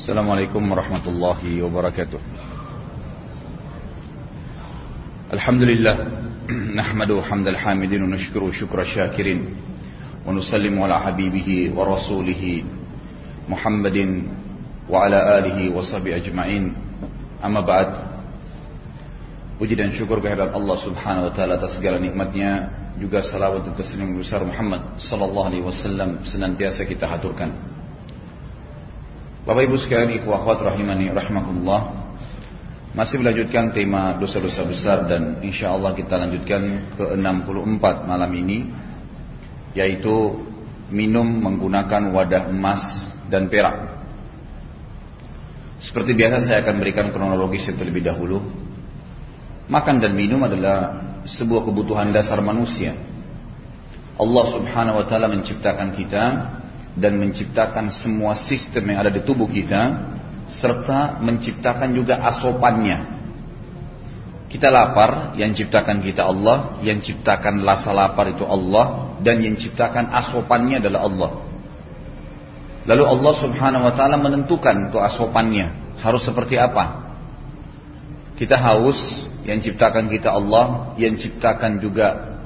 السلام عليكم ورحمة الله وبركاته الحمد لله نحمد حمد الحامدين ونشكر شكر الشاكرين ونسلم على حبيبه ورسوله محمد وعلى آله وصحبه أجمعين أما بعد وجد أن شكر كهذا الله سبحانه وتعالى تسجل نعمتنya juga salawat dan taslim besar Muhammad sallallahu alaihi wasallam senantiasa kita haturkan. Bapak Ibu sekalian, ikhwah rahimani rahimakumullah. Masih melanjutkan tema dosa-dosa besar dan insya Allah kita lanjutkan ke 64 malam ini yaitu minum menggunakan wadah emas dan perak. Seperti biasa saya akan berikan kronologis yang terlebih dahulu Makan dan minum adalah sebuah kebutuhan dasar manusia. Allah Subhanahu wa taala menciptakan kita dan menciptakan semua sistem yang ada di tubuh kita serta menciptakan juga asopannya. Kita lapar, yang ciptakan kita Allah, yang ciptakan rasa lapar itu Allah dan yang ciptakan asopannya adalah Allah. Lalu Allah Subhanahu wa taala menentukan itu asopannya harus seperti apa. Kita haus, yang ciptakan kita Allah, yang ciptakan juga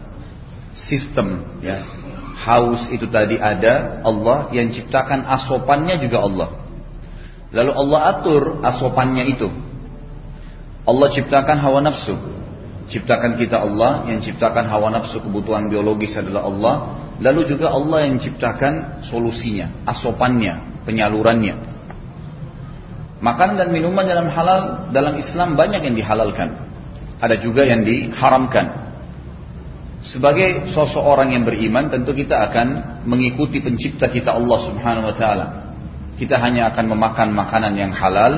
sistem ya. Haus itu tadi ada Allah, yang ciptakan asopannya juga Allah. Lalu Allah atur asopannya itu. Allah ciptakan hawa nafsu. Ciptakan kita Allah, yang ciptakan hawa nafsu kebutuhan biologis adalah Allah. Lalu juga Allah yang ciptakan solusinya, asopannya, penyalurannya. Makanan dan minuman dalam halal dalam Islam banyak yang dihalalkan. Ada juga yang diharamkan. Sebagai sosok orang yang beriman tentu kita akan mengikuti pencipta kita Allah Subhanahu wa taala. Kita hanya akan memakan makanan yang halal,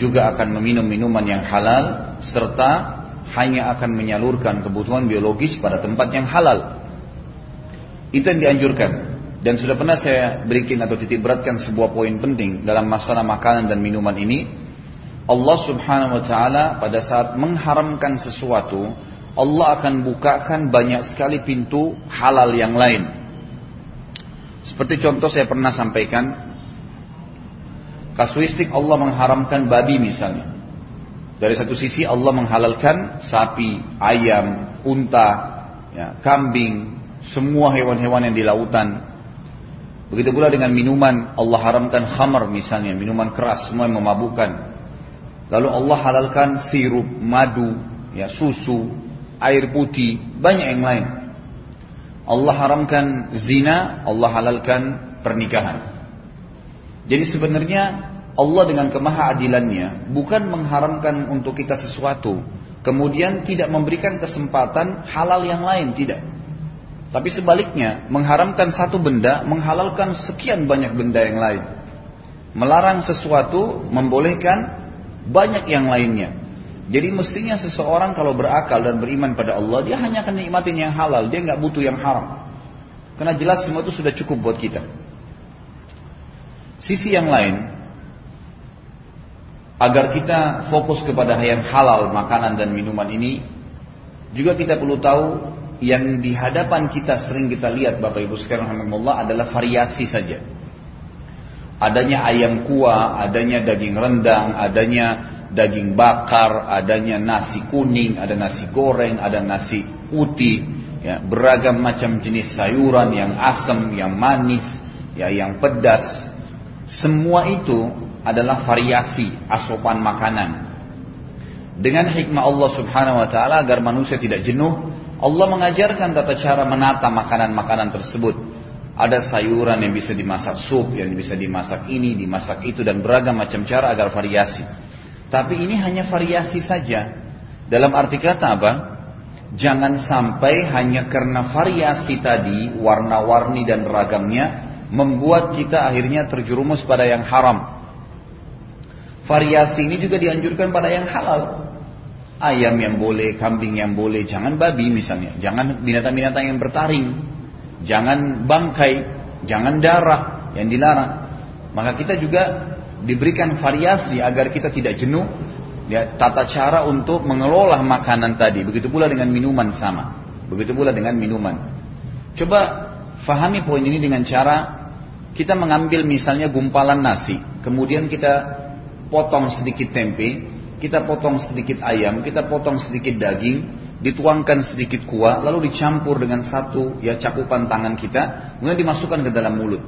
juga akan meminum minuman yang halal serta hanya akan menyalurkan kebutuhan biologis pada tempat yang halal. Itu yang dianjurkan. Dan sudah pernah saya berikan atau titik beratkan sebuah poin penting dalam masalah makanan dan minuman ini. Allah subhanahu wa ta'ala pada saat mengharamkan sesuatu, Allah akan bukakan banyak sekali pintu halal yang lain. Seperti contoh saya pernah sampaikan, kasuistik Allah mengharamkan babi misalnya. Dari satu sisi Allah menghalalkan sapi, ayam, unta, ya, kambing, semua hewan-hewan yang di lautan, Begitu pula dengan minuman, Allah haramkan khamar misalnya, minuman keras, semua yang memabukkan. Lalu Allah halalkan sirup, madu, ya susu, air putih, banyak yang lain. Allah haramkan zina, Allah halalkan pernikahan. Jadi sebenarnya Allah dengan kemahaadilannya bukan mengharamkan untuk kita sesuatu, kemudian tidak memberikan kesempatan halal yang lain, tidak. Tapi sebaliknya, mengharamkan satu benda, menghalalkan sekian banyak benda yang lain. Melarang sesuatu, membolehkan banyak yang lainnya. Jadi mestinya seseorang kalau berakal dan beriman pada Allah, dia hanya akan nikmatin yang halal, dia nggak butuh yang haram. Karena jelas semua itu sudah cukup buat kita. Sisi yang lain, agar kita fokus kepada yang halal makanan dan minuman ini, juga kita perlu tahu yang di hadapan kita sering kita lihat Bapak Ibu sekalian alhamdulillah adalah variasi saja. Adanya ayam kuah, adanya daging rendang, adanya daging bakar, adanya nasi kuning, ada nasi goreng, ada nasi putih, ya, beragam macam jenis sayuran yang asam, yang manis, ya, yang pedas. Semua itu adalah variasi asupan makanan. Dengan hikmah Allah Subhanahu wa taala agar manusia tidak jenuh, Allah mengajarkan tata cara menata makanan-makanan tersebut. Ada sayuran yang bisa dimasak sup, yang bisa dimasak ini, dimasak itu, dan beragam macam cara agar variasi. Tapi ini hanya variasi saja. Dalam arti kata apa? Jangan sampai hanya karena variasi tadi, warna-warni dan ragamnya, membuat kita akhirnya terjerumus pada yang haram. Variasi ini juga dianjurkan pada yang halal ayam yang boleh, kambing yang boleh, jangan babi misalnya, jangan binatang-binatang yang bertaring, jangan bangkai, jangan darah yang dilarang. Maka kita juga diberikan variasi agar kita tidak jenuh, ya, tata cara untuk mengelola makanan tadi. Begitu pula dengan minuman sama, begitu pula dengan minuman. Coba fahami poin ini dengan cara kita mengambil misalnya gumpalan nasi. kemudian kita potong sedikit tempe, kita potong sedikit ayam, kita potong sedikit daging, dituangkan sedikit kuah, lalu dicampur dengan satu ya cakupan tangan kita, kemudian dimasukkan ke dalam mulut.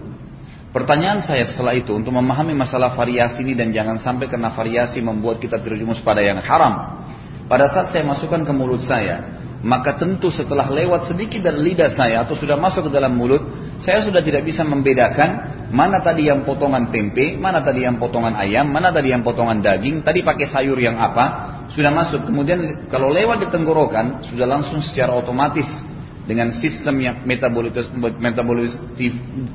Pertanyaan saya setelah itu untuk memahami masalah variasi ini dan jangan sampai kena variasi membuat kita terjumus pada yang haram. Pada saat saya masukkan ke mulut saya, maka tentu setelah lewat sedikit dari lidah saya atau sudah masuk ke dalam mulut, saya sudah tidak bisa membedakan mana tadi yang potongan tempe, mana tadi yang potongan ayam, mana tadi yang potongan daging, tadi pakai sayur yang apa, sudah masuk. Kemudian kalau lewat di tenggorokan, sudah langsung secara otomatis dengan sistem yang metabolis, metabolis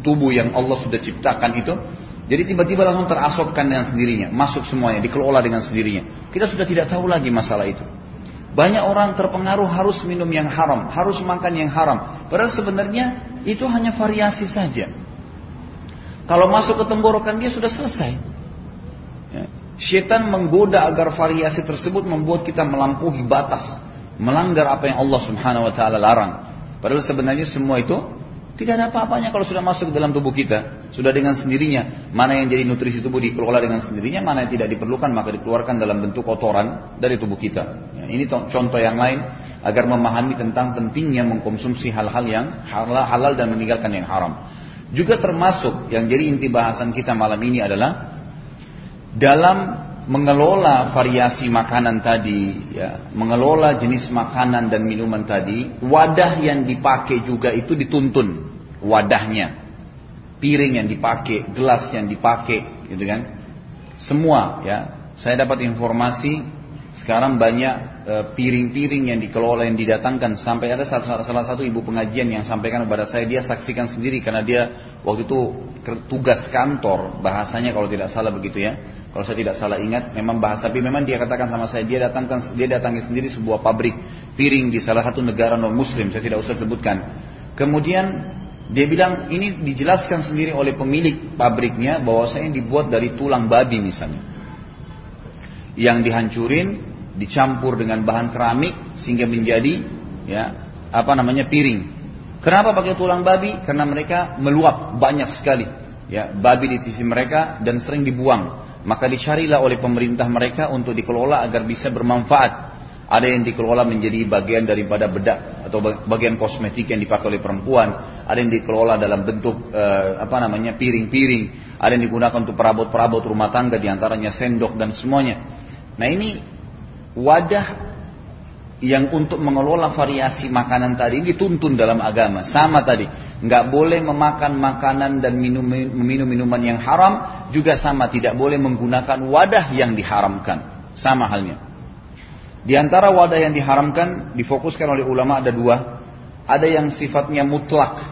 tubuh yang Allah sudah ciptakan itu, jadi tiba-tiba langsung terasopkan dengan sendirinya, masuk semuanya, dikelola dengan sendirinya. Kita sudah tidak tahu lagi masalah itu. Banyak orang terpengaruh harus minum yang haram, harus makan yang haram. Padahal sebenarnya itu hanya variasi saja. Kalau masuk ke tenggorokan dia sudah selesai. Ya. Syaitan menggoda agar variasi tersebut membuat kita melampaui batas, melanggar apa yang Allah Subhanahu wa taala larang. Padahal sebenarnya semua itu tidak ada apa-apanya kalau sudah masuk dalam tubuh kita. Sudah dengan sendirinya. Mana yang jadi nutrisi tubuh dikelola dengan sendirinya, mana yang tidak diperlukan maka dikeluarkan dalam bentuk kotoran dari tubuh kita. Ya, ini contoh yang lain agar memahami tentang pentingnya mengkonsumsi hal-hal yang halal dan meninggalkan yang haram. Juga termasuk yang jadi inti bahasan kita malam ini adalah dalam mengelola variasi makanan tadi, ya, mengelola jenis makanan dan minuman tadi, wadah yang dipakai juga itu dituntun wadahnya, piring yang dipakai, gelas yang dipakai, gitu kan? Semua, ya. Saya dapat informasi sekarang banyak e, piring-piring yang dikelola yang didatangkan. Sampai ada salah, satu ibu pengajian yang sampaikan kepada saya dia saksikan sendiri karena dia waktu itu tugas kantor. Bahasanya kalau tidak salah begitu ya. Kalau saya tidak salah ingat memang bahasa tapi memang dia katakan sama saya dia datangkan dia datangi sendiri sebuah pabrik piring di salah satu negara non muslim saya tidak usah sebutkan. Kemudian dia bilang ini dijelaskan sendiri oleh pemilik pabriknya bahwa saya dibuat dari tulang babi misalnya yang dihancurin dicampur dengan bahan keramik sehingga menjadi ya apa namanya piring. Kenapa pakai tulang babi? Karena mereka meluap banyak sekali ya babi di sisi mereka dan sering dibuang. Maka dicarilah oleh pemerintah mereka untuk dikelola agar bisa bermanfaat. Ada yang dikelola menjadi bagian daripada bedak atau bagian kosmetik yang dipakai oleh perempuan. Ada yang dikelola dalam bentuk uh, apa namanya piring-piring. Ada yang digunakan untuk perabot-perabot rumah tangga di antaranya sendok dan semuanya. Nah ini wadah yang untuk mengelola variasi makanan tadi dituntun dalam agama. Sama tadi, nggak boleh memakan makanan dan minum, minum minuman yang haram, juga sama tidak boleh menggunakan wadah yang diharamkan. Sama halnya. Di antara wadah yang diharamkan difokuskan oleh ulama ada dua. Ada yang sifatnya mutlak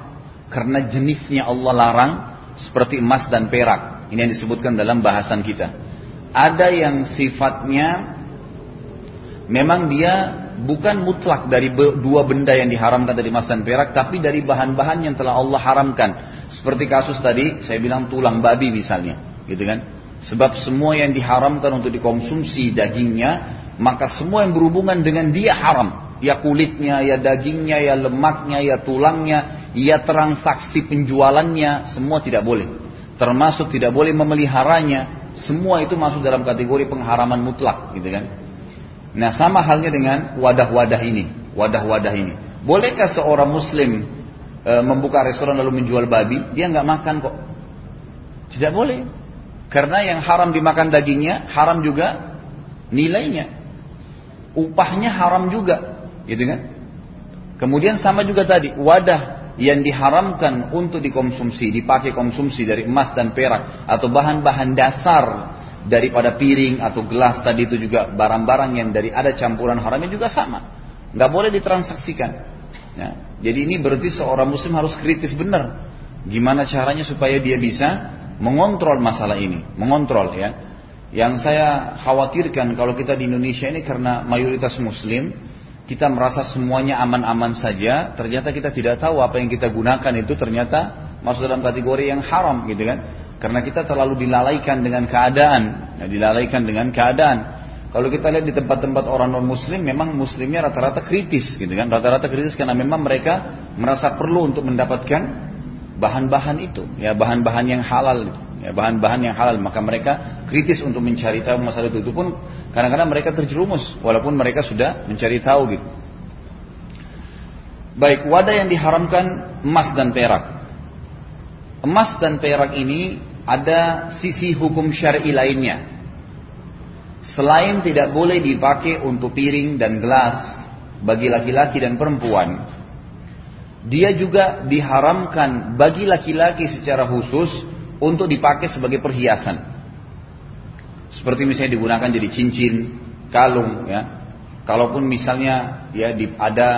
karena jenisnya Allah larang seperti emas dan perak. Ini yang disebutkan dalam bahasan kita ada yang sifatnya memang dia bukan mutlak dari dua benda yang diharamkan dari emas dan perak, tapi dari bahan-bahan yang telah Allah haramkan. Seperti kasus tadi, saya bilang tulang babi misalnya, gitu kan? Sebab semua yang diharamkan untuk dikonsumsi dagingnya, maka semua yang berhubungan dengan dia haram. Ya kulitnya, ya dagingnya, ya lemaknya, ya tulangnya, ya transaksi penjualannya, semua tidak boleh. Termasuk tidak boleh memeliharanya, semua itu masuk dalam kategori pengharaman mutlak, gitu kan? Nah, sama halnya dengan wadah-wadah ini, wadah-wadah ini. Bolehkah seorang muslim e, membuka restoran lalu menjual babi? Dia nggak makan kok. Tidak boleh. Karena yang haram dimakan dagingnya, haram juga nilainya. Upahnya haram juga, gitu kan? Kemudian sama juga tadi, wadah yang diharamkan untuk dikonsumsi, dipakai konsumsi dari emas dan perak atau bahan-bahan dasar daripada piring atau gelas tadi itu juga barang-barang yang dari ada campuran haramnya juga sama, nggak boleh ditransaksikan. Ya. Jadi ini berarti seorang muslim harus kritis benar. Gimana caranya supaya dia bisa mengontrol masalah ini, mengontrol ya. Yang saya khawatirkan kalau kita di Indonesia ini karena mayoritas muslim, kita merasa semuanya aman-aman saja, ternyata kita tidak tahu apa yang kita gunakan itu ternyata masuk dalam kategori yang haram gitu kan. Karena kita terlalu dilalaikan dengan keadaan, ya, dilalaikan dengan keadaan. Kalau kita lihat di tempat-tempat orang non muslim memang muslimnya rata-rata kritis gitu kan. Rata-rata kritis karena memang mereka merasa perlu untuk mendapatkan bahan-bahan itu, ya bahan-bahan yang halal ya, bahan-bahan yang halal. Maka mereka kritis untuk mencari tahu masalah itu. Itu pun kadang-kadang mereka terjerumus walaupun mereka sudah mencari tahu gitu. Baik wadah yang diharamkan emas dan perak. Emas dan perak ini ada sisi hukum syar'i lainnya. Selain tidak boleh dipakai untuk piring dan gelas bagi laki-laki dan perempuan dia juga diharamkan bagi laki-laki secara khusus untuk dipakai sebagai perhiasan. Seperti misalnya digunakan jadi cincin, kalung, ya. Kalaupun misalnya ya ada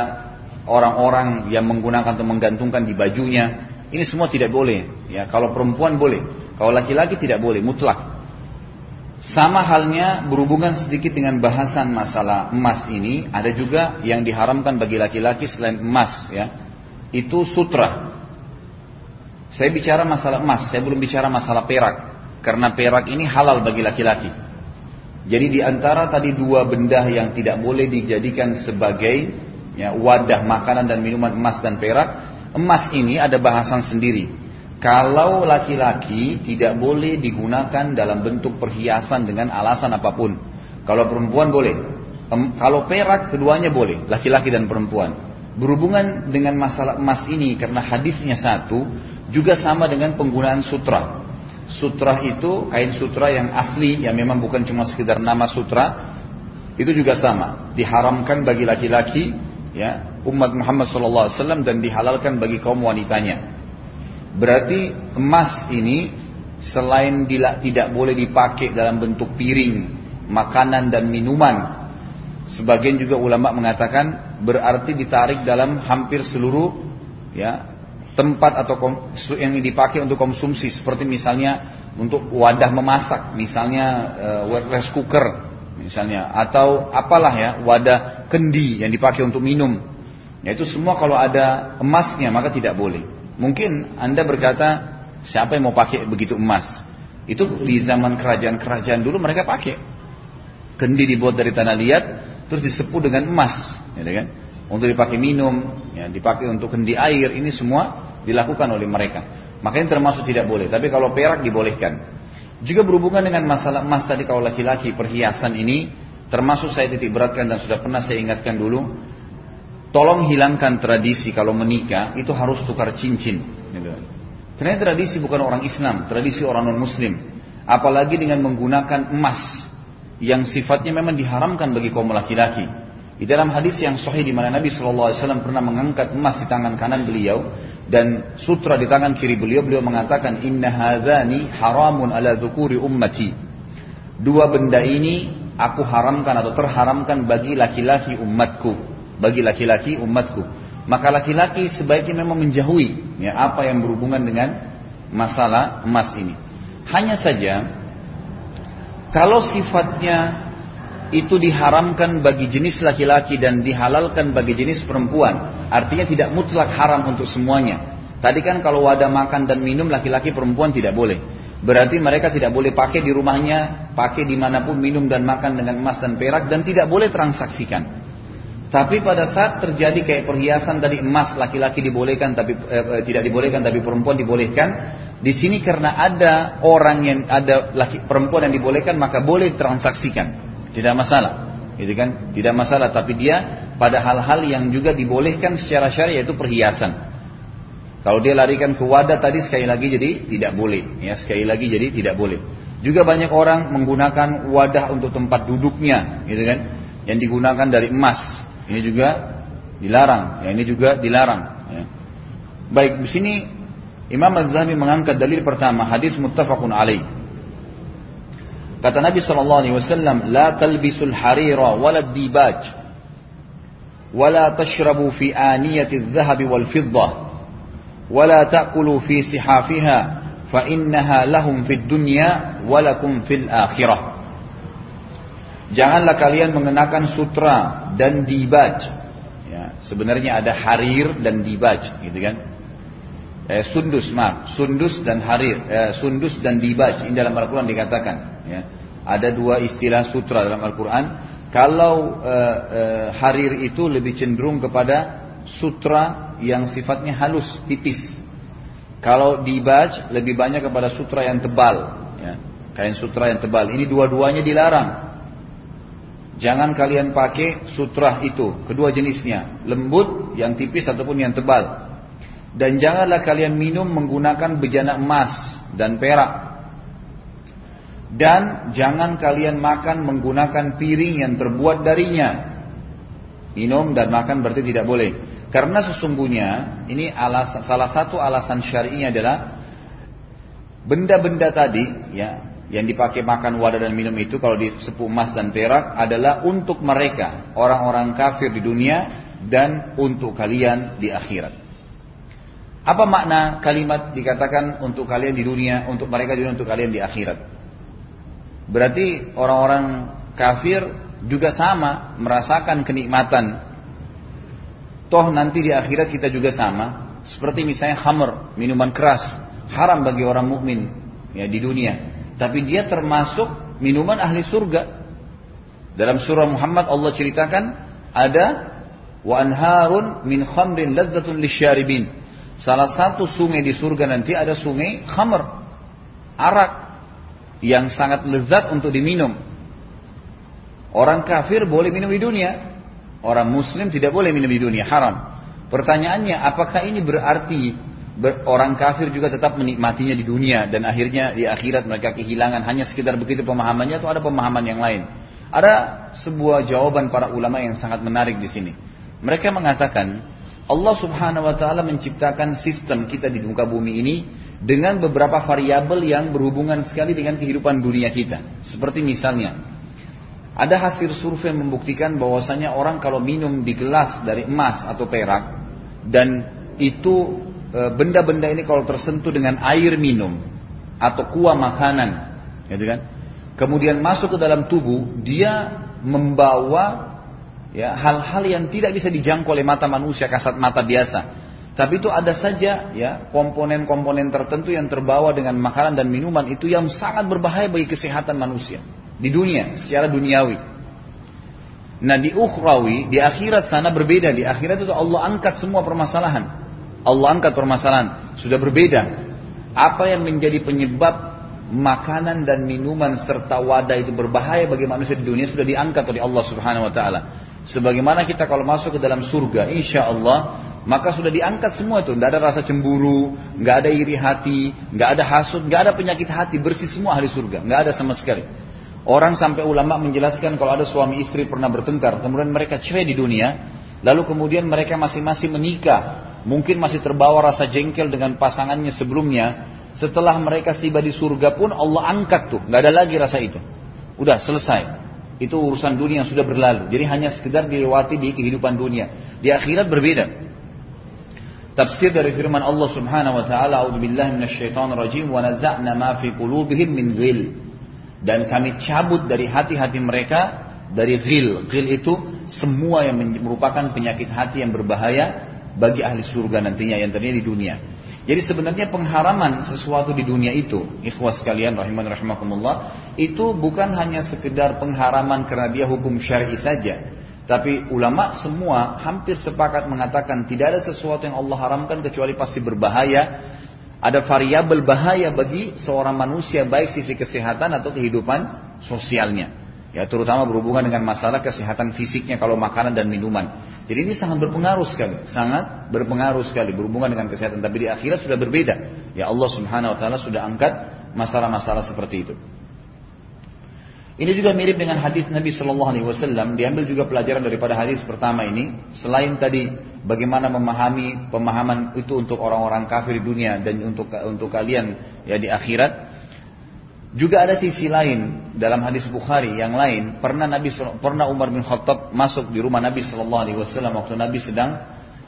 orang-orang yang menggunakan atau menggantungkan di bajunya, ini semua tidak boleh. Ya, kalau perempuan boleh, kalau laki-laki tidak boleh, mutlak. Sama halnya berhubungan sedikit dengan bahasan masalah emas ini, ada juga yang diharamkan bagi laki-laki selain emas, ya itu sutra. Saya bicara masalah emas, saya belum bicara masalah perak. Karena perak ini halal bagi laki-laki. Jadi di antara tadi dua benda yang tidak boleh dijadikan sebagai ya, wadah makanan dan minuman emas dan perak, emas ini ada bahasan sendiri. Kalau laki-laki tidak boleh digunakan dalam bentuk perhiasan dengan alasan apa pun. Kalau perempuan boleh. Kalau perak keduanya boleh, laki-laki dan perempuan. Berhubungan dengan masalah emas ini karena hadisnya satu juga sama dengan penggunaan sutra. Sutra itu kain sutra yang asli yang memang bukan cuma sekedar nama sutra itu juga sama diharamkan bagi laki-laki ya umat Muhammad SAW dan dihalalkan bagi kaum wanitanya. Berarti emas ini selain tidak boleh dipakai dalam bentuk piring, makanan dan minuman Sebagian juga ulama mengatakan berarti ditarik dalam hampir seluruh ya tempat atau yang dipakai untuk konsumsi seperti misalnya untuk wadah memasak, misalnya uh, rice cooker misalnya atau apalah ya wadah kendi yang dipakai untuk minum. Ya itu semua kalau ada emasnya maka tidak boleh. Mungkin Anda berkata siapa yang mau pakai begitu emas? Itu di zaman kerajaan-kerajaan dulu mereka pakai. Kendi dibuat dari tanah liat, terus disepuh dengan emas, ya kan? Untuk dipakai minum, ya, dipakai untuk kendi air, ini semua dilakukan oleh mereka. Makanya termasuk tidak boleh. Tapi kalau perak dibolehkan. Juga berhubungan dengan masalah emas tadi kalau laki-laki perhiasan ini termasuk saya titik beratkan dan sudah pernah saya ingatkan dulu. Tolong hilangkan tradisi kalau menikah itu harus tukar cincin. Gitu. Karena tradisi bukan orang Islam, tradisi orang non Muslim. Apalagi dengan menggunakan emas yang sifatnya memang diharamkan bagi kaum laki-laki. Di dalam hadis yang sahih di mana Nabi SAW pernah mengangkat emas di tangan kanan beliau dan sutra di tangan kiri beliau, beliau mengatakan Inna hadzani haramun ala dzukuri ummati. Dua benda ini aku haramkan atau terharamkan bagi laki-laki umatku, bagi laki-laki umatku. Maka laki-laki sebaiknya memang menjauhi ya apa yang berhubungan dengan masalah emas ini. Hanya saja kalau sifatnya itu diharamkan bagi jenis laki-laki dan dihalalkan bagi jenis perempuan, artinya tidak mutlak haram untuk semuanya. Tadi kan kalau wadah makan dan minum laki-laki perempuan tidak boleh. Berarti mereka tidak boleh pakai di rumahnya, pakai di mana pun minum dan makan dengan emas dan perak dan tidak boleh transaksikan. Tapi pada saat terjadi kayak perhiasan dari emas laki-laki dibolehkan tapi eh, eh tidak dibolehkan tapi perempuan dibolehkan, di sini karena ada orang yang ada laki perempuan yang dibolehkan maka boleh transaksikan, tidak masalah. Gitu kan? Tidak masalah, tapi dia pada hal-hal yang juga dibolehkan secara syariah yaitu perhiasan. Kalau dia larikan ke wadah tadi sekali lagi jadi tidak boleh, ya sekali lagi jadi tidak boleh. Juga banyak orang menggunakan wadah untuk tempat duduknya, gitu kan? Yang digunakan dari emas. Ini juga dilarang, ya ini juga dilarang. Ya. Baik, di sini Imam Az-Zahabi mengangkat dalil pertama hadis muttafaqun alaih. Kata Nabi sallallahu alaihi wasallam, "La talbisul harira dibaj wala tashrabu fi aniyati adh-dhahab wal fiddah wala ta'kulu fi sihafiha fa innaha lahum fid dunya wa lakum fil akhirah." Janganlah kalian mengenakan sutra dan dibaj. Ya, sebenarnya ada harir dan dibaj, gitu kan? Eh, sundus maaf sundus dan harir eh, sundus dan dibaj ini dalam Al-Quran dikatakan ya. ada dua istilah sutra dalam Al-Quran kalau eh, eh, harir itu lebih cenderung kepada sutra yang sifatnya halus tipis Kalau dibaj lebih banyak kepada sutra yang tebal, ya. kain sutra yang tebal. Ini dua-duanya dilarang. Jangan kalian pakai sutra itu, kedua jenisnya, lembut, yang tipis ataupun yang tebal. Dan janganlah kalian minum menggunakan bejana emas dan perak. Dan jangan kalian makan menggunakan piring yang terbuat darinya. Minum dan makan berarti tidak boleh. Karena sesungguhnya ini alasan, salah satu alasan syar'inya adalah benda-benda tadi ya yang dipakai makan wadah dan minum itu kalau di sepuh emas dan perak adalah untuk mereka orang-orang kafir di dunia dan untuk kalian di akhirat. Apa makna kalimat dikatakan untuk kalian di dunia, untuk mereka dunia, untuk kalian di akhirat? Berarti orang-orang kafir juga sama merasakan kenikmatan. Toh nanti di akhirat kita juga sama. Seperti misalnya khamr, minuman keras, haram bagi orang mukmin ya di dunia. Tapi dia termasuk minuman ahli surga. Dalam surah Muhammad Allah ceritakan ada wa anharun min khamrin ladzatun lisyaribin. Salah satu sungai di surga nanti ada sungai khamr, arak yang sangat lezat untuk diminum. Orang kafir boleh minum di dunia, orang muslim tidak boleh minum di dunia, haram. Pertanyaannya, apakah ini berarti orang kafir juga tetap menikmatinya di dunia dan akhirnya di akhirat mereka kehilangan hanya sekitar begitu pemahamannya atau ada pemahaman yang lain? Ada sebuah jawaban para ulama yang sangat menarik di sini. Mereka mengatakan Allah Subhanahu wa taala menciptakan sistem kita di muka bumi ini dengan beberapa variabel yang berhubungan sekali dengan kehidupan dunia kita. Seperti misalnya, ada hasil survei membuktikan bahwasanya orang kalau minum di gelas dari emas atau perak dan itu e, benda-benda ini kalau tersentuh dengan air minum atau kuah makanan, gitu kan? Kemudian masuk ke dalam tubuh, dia membawa ya hal-hal yang tidak bisa dijangkau oleh mata manusia kasat mata biasa tapi itu ada saja ya komponen-komponen tertentu yang terbawa dengan makanan dan minuman itu yang sangat berbahaya bagi kesehatan manusia di dunia secara duniawi. Nah di ukhrawi, di akhirat sana berbeda. Di akhirat itu Allah angkat semua permasalahan. Allah angkat permasalahan. Sudah berbeda. Apa yang menjadi penyebab makanan dan minuman serta wadah itu berbahaya bagi manusia di dunia sudah diangkat oleh Allah Subhanahu wa taala. Sebagaimana kita kalau masuk ke dalam surga, insya Allah maka sudah diangkat semua itu. Tidak ada rasa cemburu, nggak ada iri hati, nggak ada hasut, nggak ada penyakit hati, bersih semua ahli surga, nggak ada sama sekali. Orang sampai ulama menjelaskan kalau ada suami istri pernah bertengkar, kemudian mereka cerai di dunia, lalu kemudian mereka masing-masing menikah, mungkin masih terbawa rasa jengkel dengan pasangannya sebelumnya. Setelah mereka tiba di surga pun Allah angkat tuh, nggak ada lagi rasa itu. Udah selesai. Itu urusan dunia yang sudah berlalu. Jadi hanya sekedar dilewati di kehidupan dunia. Di akhirat berbeda. Tafsir dari firman Allah Subhanahu wa taala, "A'udzubillahi minasyaitonir rajim wa naza'na ma fi qulubihim min ghil." Dan kami cabut dari hati-hati mereka dari ghil. Ghil itu semua yang merupakan penyakit hati yang berbahaya bagi ahli surga nantinya yang terjadi di dunia. Jadi sebenarnya pengharaman sesuatu di dunia itu, ikhwas sekalian rahiman rahimakumullah, itu bukan hanya sekedar pengharaman karena dia hukum syar'i saja, tapi ulama semua hampir sepakat mengatakan tidak ada sesuatu yang Allah haramkan kecuali pasti berbahaya. Ada variabel bahaya bagi seorang manusia baik sisi kesehatan atau kehidupan sosialnya. Ya terutama berhubungan dengan masalah kesehatan fisiknya kalau makanan dan minuman. Jadi ini sangat berpengaruh sekali, sangat berpengaruh sekali berhubungan dengan kesehatan. Tapi di akhirat sudah berbeda. Ya Allah Subhanahu wa taala sudah angkat masalah-masalah seperti itu. Ini juga mirip dengan hadis Nabi Shallallahu Alaihi Wasallam. Diambil juga pelajaran daripada hadis pertama ini. Selain tadi bagaimana memahami pemahaman itu untuk orang-orang kafir di dunia dan untuk untuk kalian ya di akhirat. Juga ada sisi lain dalam hadis Bukhari yang lain. Pernah Nabi pernah Umar bin Khattab masuk di rumah Nabi Shallallahu Alaihi Wasallam waktu Nabi sedang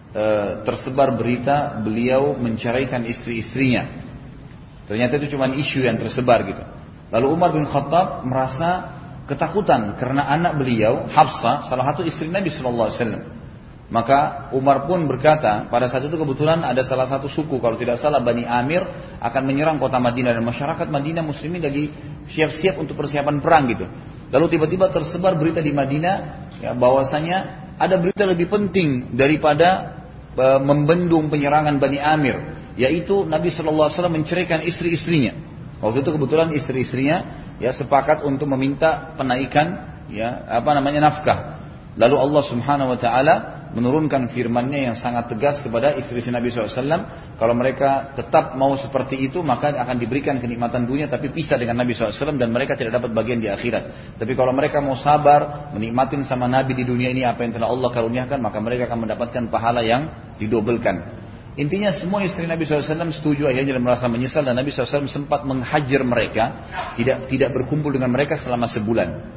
e, tersebar berita beliau menceraikan istri-istrinya. Ternyata itu cuma isu yang tersebar gitu. Lalu Umar bin Khattab merasa ketakutan karena anak beliau Hafsah salah satu istri Nabi Shallallahu Alaihi Wasallam. Maka Umar pun berkata, pada saat itu kebetulan ada salah satu suku, kalau tidak salah Bani Amir akan menyerang kota Madinah dan masyarakat Madinah muslimin lagi siap-siap untuk persiapan perang gitu. Lalu tiba-tiba tersebar berita di Madinah ya, bahwasanya ada berita lebih penting daripada uh, membendung penyerangan Bani Amir yaitu Nabi Shallallahu Alaihi Wasallam menceraikan istri-istrinya. Waktu itu kebetulan istri-istrinya ya sepakat untuk meminta penaikan ya apa namanya nafkah. Lalu Allah Subhanahu Wa Taala menurunkan firman-Nya yang sangat tegas kepada istri-istri Nabi SAW. Kalau mereka tetap mau seperti itu, maka akan diberikan kenikmatan dunia, tapi pisah dengan Nabi SAW dan mereka tidak dapat bagian di akhirat. Tapi kalau mereka mau sabar, menikmatin sama Nabi di dunia ini apa yang telah Allah karuniakan, maka mereka akan mendapatkan pahala yang didobelkan. Intinya semua istri Nabi SAW setuju akhirnya dan merasa menyesal dan Nabi SAW sempat menghajar mereka, tidak tidak berkumpul dengan mereka selama sebulan.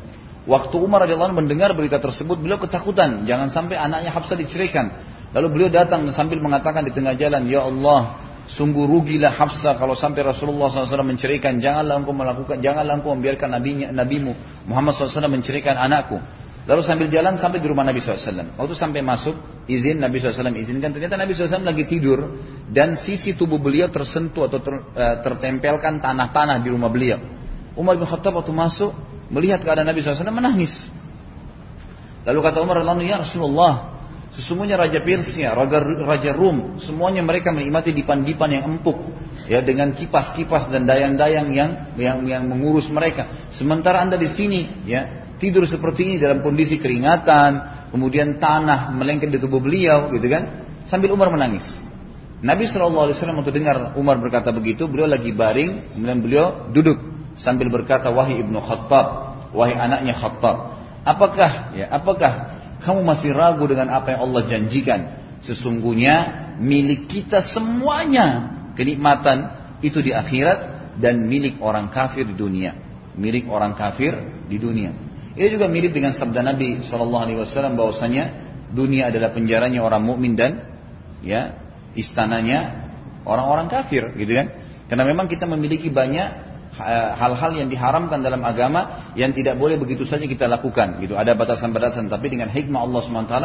Waktu Umar radhiyallahu mendengar berita tersebut, beliau ketakutan, jangan sampai anaknya Hafsah diceraikan. Lalu beliau datang sambil mengatakan di tengah jalan, Ya Allah, sungguh rugilah Hafsah kalau sampai Rasulullah SAW menceraikan. Janganlah engkau melakukan, janganlah engkau membiarkan nabinya, nabimu Muhammad SAW menceraikan anakku. Lalu sambil jalan sampai di rumah Nabi SAW. Waktu sampai masuk, izin Nabi SAW izinkan. Ternyata Nabi SAW lagi tidur dan sisi tubuh beliau tersentuh atau ter, eh, tertempelkan tanah-tanah di rumah beliau. Umar bin Khattab waktu masuk, melihat keadaan Nabi SAW menangis. Lalu kata Umar radhiyallahu ya Rasulullah, sesungguhnya Raja Persia, Raja, Raja Rum, semuanya mereka menikmati dipan-dipan yang empuk, ya dengan kipas-kipas dan dayang-dayang yang, yang yang mengurus mereka. Sementara anda di sini, ya tidur seperti ini dalam kondisi keringatan, kemudian tanah melengket di tubuh beliau, gitu kan? Sambil Umar menangis. Nabi SAW waktu dengar Umar berkata begitu, beliau lagi baring, kemudian beliau duduk sambil berkata wahai ibnu Khattab, wahai anaknya Khattab, apakah ya apakah kamu masih ragu dengan apa yang Allah janjikan? Sesungguhnya milik kita semuanya kenikmatan itu di akhirat dan milik orang kafir di dunia. Milik orang kafir di dunia. Ini juga mirip dengan sabda Nabi Shallallahu Alaihi Wasallam bahwasanya dunia adalah penjaranya orang mukmin dan ya istananya orang-orang kafir, gitu kan? Karena memang kita memiliki banyak hal-hal yang diharamkan dalam agama yang tidak boleh begitu saja kita lakukan. Gitu. Ada batasan-batasan tapi dengan hikmah Allah SWT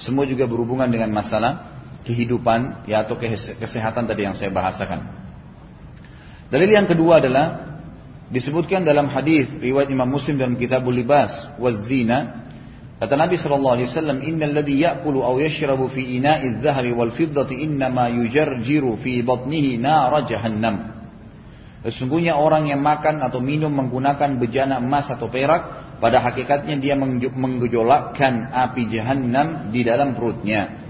semua juga berhubungan dengan masalah kehidupan ya atau kesehatan tadi yang saya bahasakan. Dalil yang kedua adalah disebutkan dalam hadis riwayat Imam Muslim dalam Kitabul Libas wazina Kata Nabi sallallahu alaihi wasallam, "Innal ladzi ya'kulu aw yashrabu fi ina'i adh-dhahabi wal fiddati innama yujarjiru fi batnihi nar jahannam." Sesungguhnya orang yang makan atau minum menggunakan bejana emas atau perak, pada hakikatnya dia menggejolakkan api jahanam di dalam perutnya.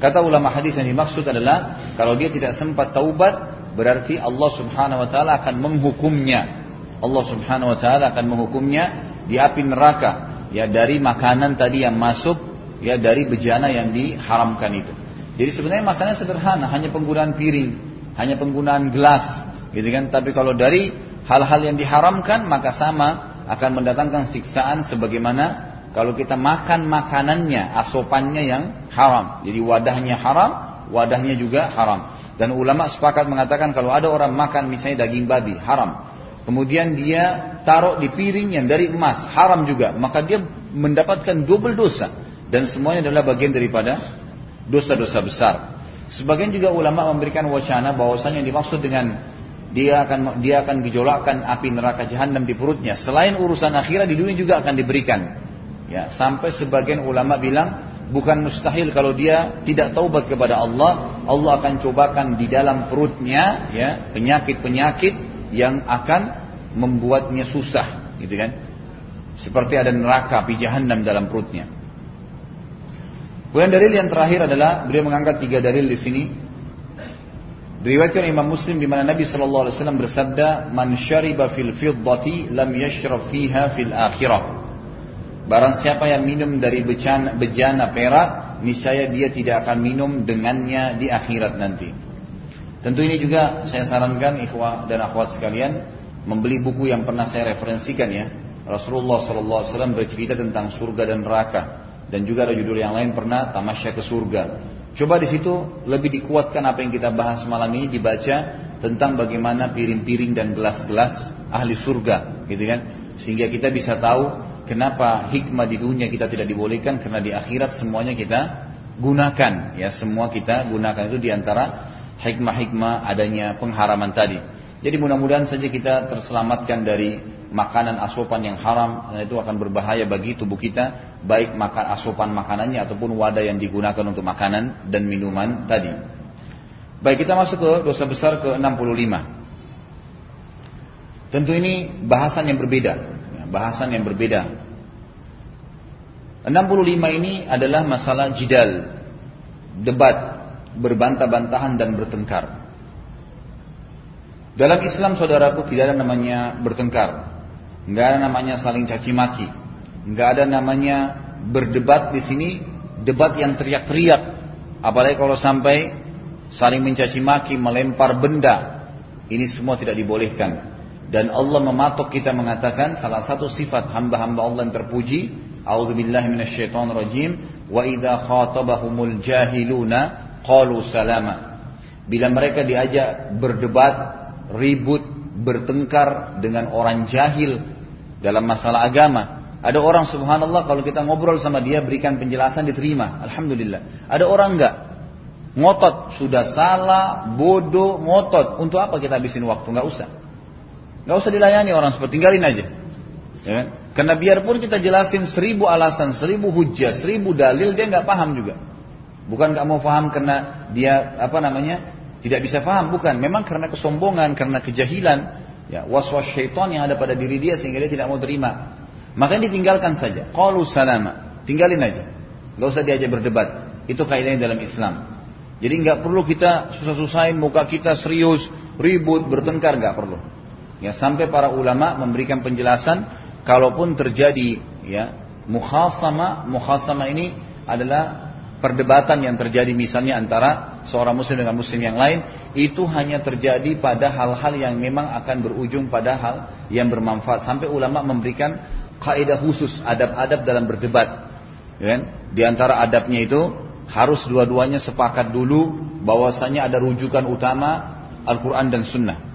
Kata ulama hadis yang dimaksud adalah kalau dia tidak sempat taubat, berarti Allah Subhanahu wa taala akan menghukumnya. Allah Subhanahu wa taala akan menghukumnya di api neraka ya dari makanan tadi yang masuk ya dari bejana yang diharamkan itu. Jadi sebenarnya masalahnya sederhana, hanya penggunaan piring, hanya penggunaan gelas, Gitu kan? Tapi kalau dari hal-hal yang diharamkan maka sama akan mendatangkan siksaan sebagaimana kalau kita makan makanannya, asopannya yang haram. Jadi wadahnya haram, wadahnya juga haram. Dan ulama sepakat mengatakan kalau ada orang makan misalnya daging babi, haram. Kemudian dia taruh di piring yang dari emas, haram juga. Maka dia mendapatkan double dosa. Dan semuanya adalah bagian daripada dosa-dosa besar. Sebagian juga ulama memberikan wacana bahwasanya yang dimaksud dengan dia akan dia akan gejolakkan api neraka jahanam di perutnya. Selain urusan akhirat di dunia juga akan diberikan. Ya, sampai sebagian ulama bilang bukan mustahil kalau dia tidak taubat kepada Allah, Allah akan cobakan di dalam perutnya ya penyakit-penyakit yang akan membuatnya susah, gitu kan? Seperti ada neraka api jahanam dalam perutnya. Kemudian dalil yang terakhir adalah beliau mengangkat tiga dalil di sini Diriwayatkan Imam Muslim di mana Nabi sallallahu alaihi wasallam bersabda, "Man syariba fil fiddati lam yashrab fiha fil akhirah." Barang siapa yang minum dari bejana, bejana perak, niscaya dia tidak akan minum dengannya di akhirat nanti. Tentu ini juga saya sarankan ikhwah dan akhwat sekalian membeli buku yang pernah saya referensikan ya. Rasulullah sallallahu alaihi wasallam bercerita tentang surga dan neraka dan juga ada judul yang lain pernah tamasya ke surga. Coba di situ lebih dikuatkan apa yang kita bahas malam ini dibaca tentang bagaimana piring-piring dan gelas-gelas ahli surga, gitu kan? Sehingga kita bisa tahu kenapa hikmah di dunia kita tidak dibolehkan karena di akhirat semuanya kita gunakan, ya semua kita gunakan itu di antara hikmah-hikmah adanya pengharaman tadi. Jadi mudah-mudahan saja kita terselamatkan dari makanan asupan yang haram dan itu akan berbahaya bagi tubuh kita baik makan asupan makanannya ataupun wadah yang digunakan untuk makanan dan minuman tadi. Baik, kita masuk ke dosa besar ke 65. Tentu ini bahasan yang berbeda, ya, bahasan yang berbeda. 65 ini adalah masalah jidal, debat, berbantah-bantahan dan bertengkar. Dalam Islam saudaraku tidak ada namanya bertengkar, nggak ada namanya saling caci maki, nggak ada namanya berdebat di sini debat yang teriak-teriak, apalagi kalau sampai saling mencaci maki, melempar benda, ini semua tidak dibolehkan. Dan Allah mematok kita mengatakan salah satu sifat hamba-hamba Allah yang terpuji, minasyaitonirrajim, wa idza khatabahumul jahiluna qalu salama. Bila mereka diajak berdebat, ribut, bertengkar dengan orang jahil dalam masalah agama, ada orang subhanallah kalau kita ngobrol sama dia berikan penjelasan diterima, alhamdulillah. Ada orang enggak ngotot sudah salah, bodoh, ngotot. Untuk apa kita habisin waktu? Enggak usah. Gak usah dilayani orang seperti tinggalin aja. Ya kan? Karena biarpun kita jelasin seribu alasan, seribu hujah, seribu dalil, dia nggak paham juga. Bukan nggak mau paham karena dia apa namanya tidak bisa paham, bukan. Memang karena kesombongan, karena kejahilan, ya waswas syaitan yang ada pada diri dia sehingga dia tidak mau terima. Makanya ditinggalkan saja. Qalu salama, tinggalin aja. Gak usah diajak berdebat. Itu kaidahnya dalam Islam. Jadi nggak perlu kita susah-susahin muka kita serius, ribut, bertengkar nggak perlu. Ya, sampai para ulama memberikan penjelasan kalaupun terjadi ya mukhasama, mukhasama ini adalah perdebatan yang terjadi misalnya antara seorang muslim dengan muslim yang lain itu hanya terjadi pada hal-hal yang memang akan berujung pada hal yang bermanfaat sampai ulama memberikan kaidah khusus adab-adab dalam berdebat ya kan? di antara adabnya itu harus dua-duanya sepakat dulu bahwasanya ada rujukan utama Al-Quran dan Sunnah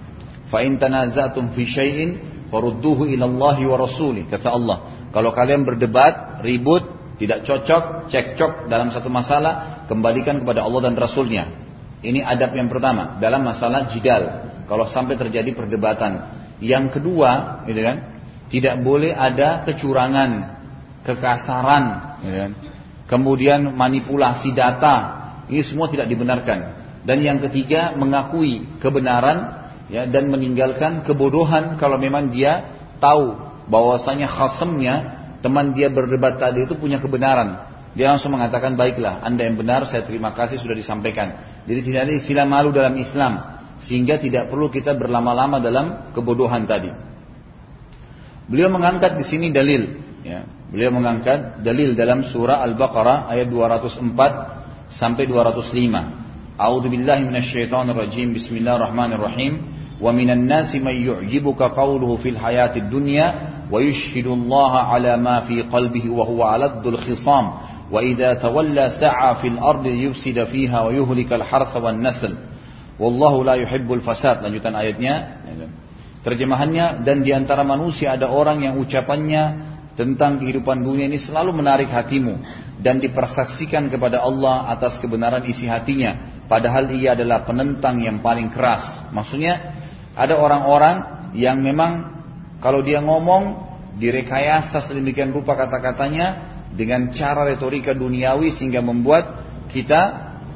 Fa in tanazatum fi syai'in farudduhu ila Allah wa rasuli kata Allah. Kalau kalian berdebat, ribut, tidak cocok, cekcok dalam satu masalah, kembalikan kepada Allah dan Rasulnya. Ini adab yang pertama dalam masalah jidal. Kalau sampai terjadi perdebatan. Yang kedua, gitu kan, tidak boleh ada kecurangan, kekasaran, gitu kan. kemudian manipulasi data. Ini semua tidak dibenarkan. Dan yang ketiga, mengakui kebenaran ya dan meninggalkan kebodohan kalau memang dia tahu bahwasanya khasamnya teman dia berdebat tadi itu punya kebenaran. Dia langsung mengatakan baiklah anda yang benar saya terima kasih sudah disampaikan. Jadi tidak ada istilah malu dalam Islam sehingga tidak perlu kita berlama-lama dalam kebodohan tadi. Beliau mengangkat di sini dalil ya. Beliau mengangkat dalil dalam surah Al-Baqarah ayat 204 sampai 205 A'udzu billahi rajim Bismillahirrahmanirrahim ومن الناس من يعجبك قوله في الحياة الدنيا ويشهد الله على ما في قلبه وهو ألد الخصام وإذا تولى سعى في الأرض ليفسد فيها ويهلك الحرث والنسل والله لا يحب الفساد lanjutan ayatnya. Terjemahannya dan di antara manusia ada orang yang ucapannya tentang kehidupan dunia ini selalu menarik hatimu dan dipersaksikan kepada Allah atas kebenaran isi hatinya. Padahal ia adalah penentang yang paling keras. Maksudnya ada orang-orang yang memang kalau dia ngomong direkayasa sedemikian rupa kata-katanya dengan cara retorika duniawi sehingga membuat kita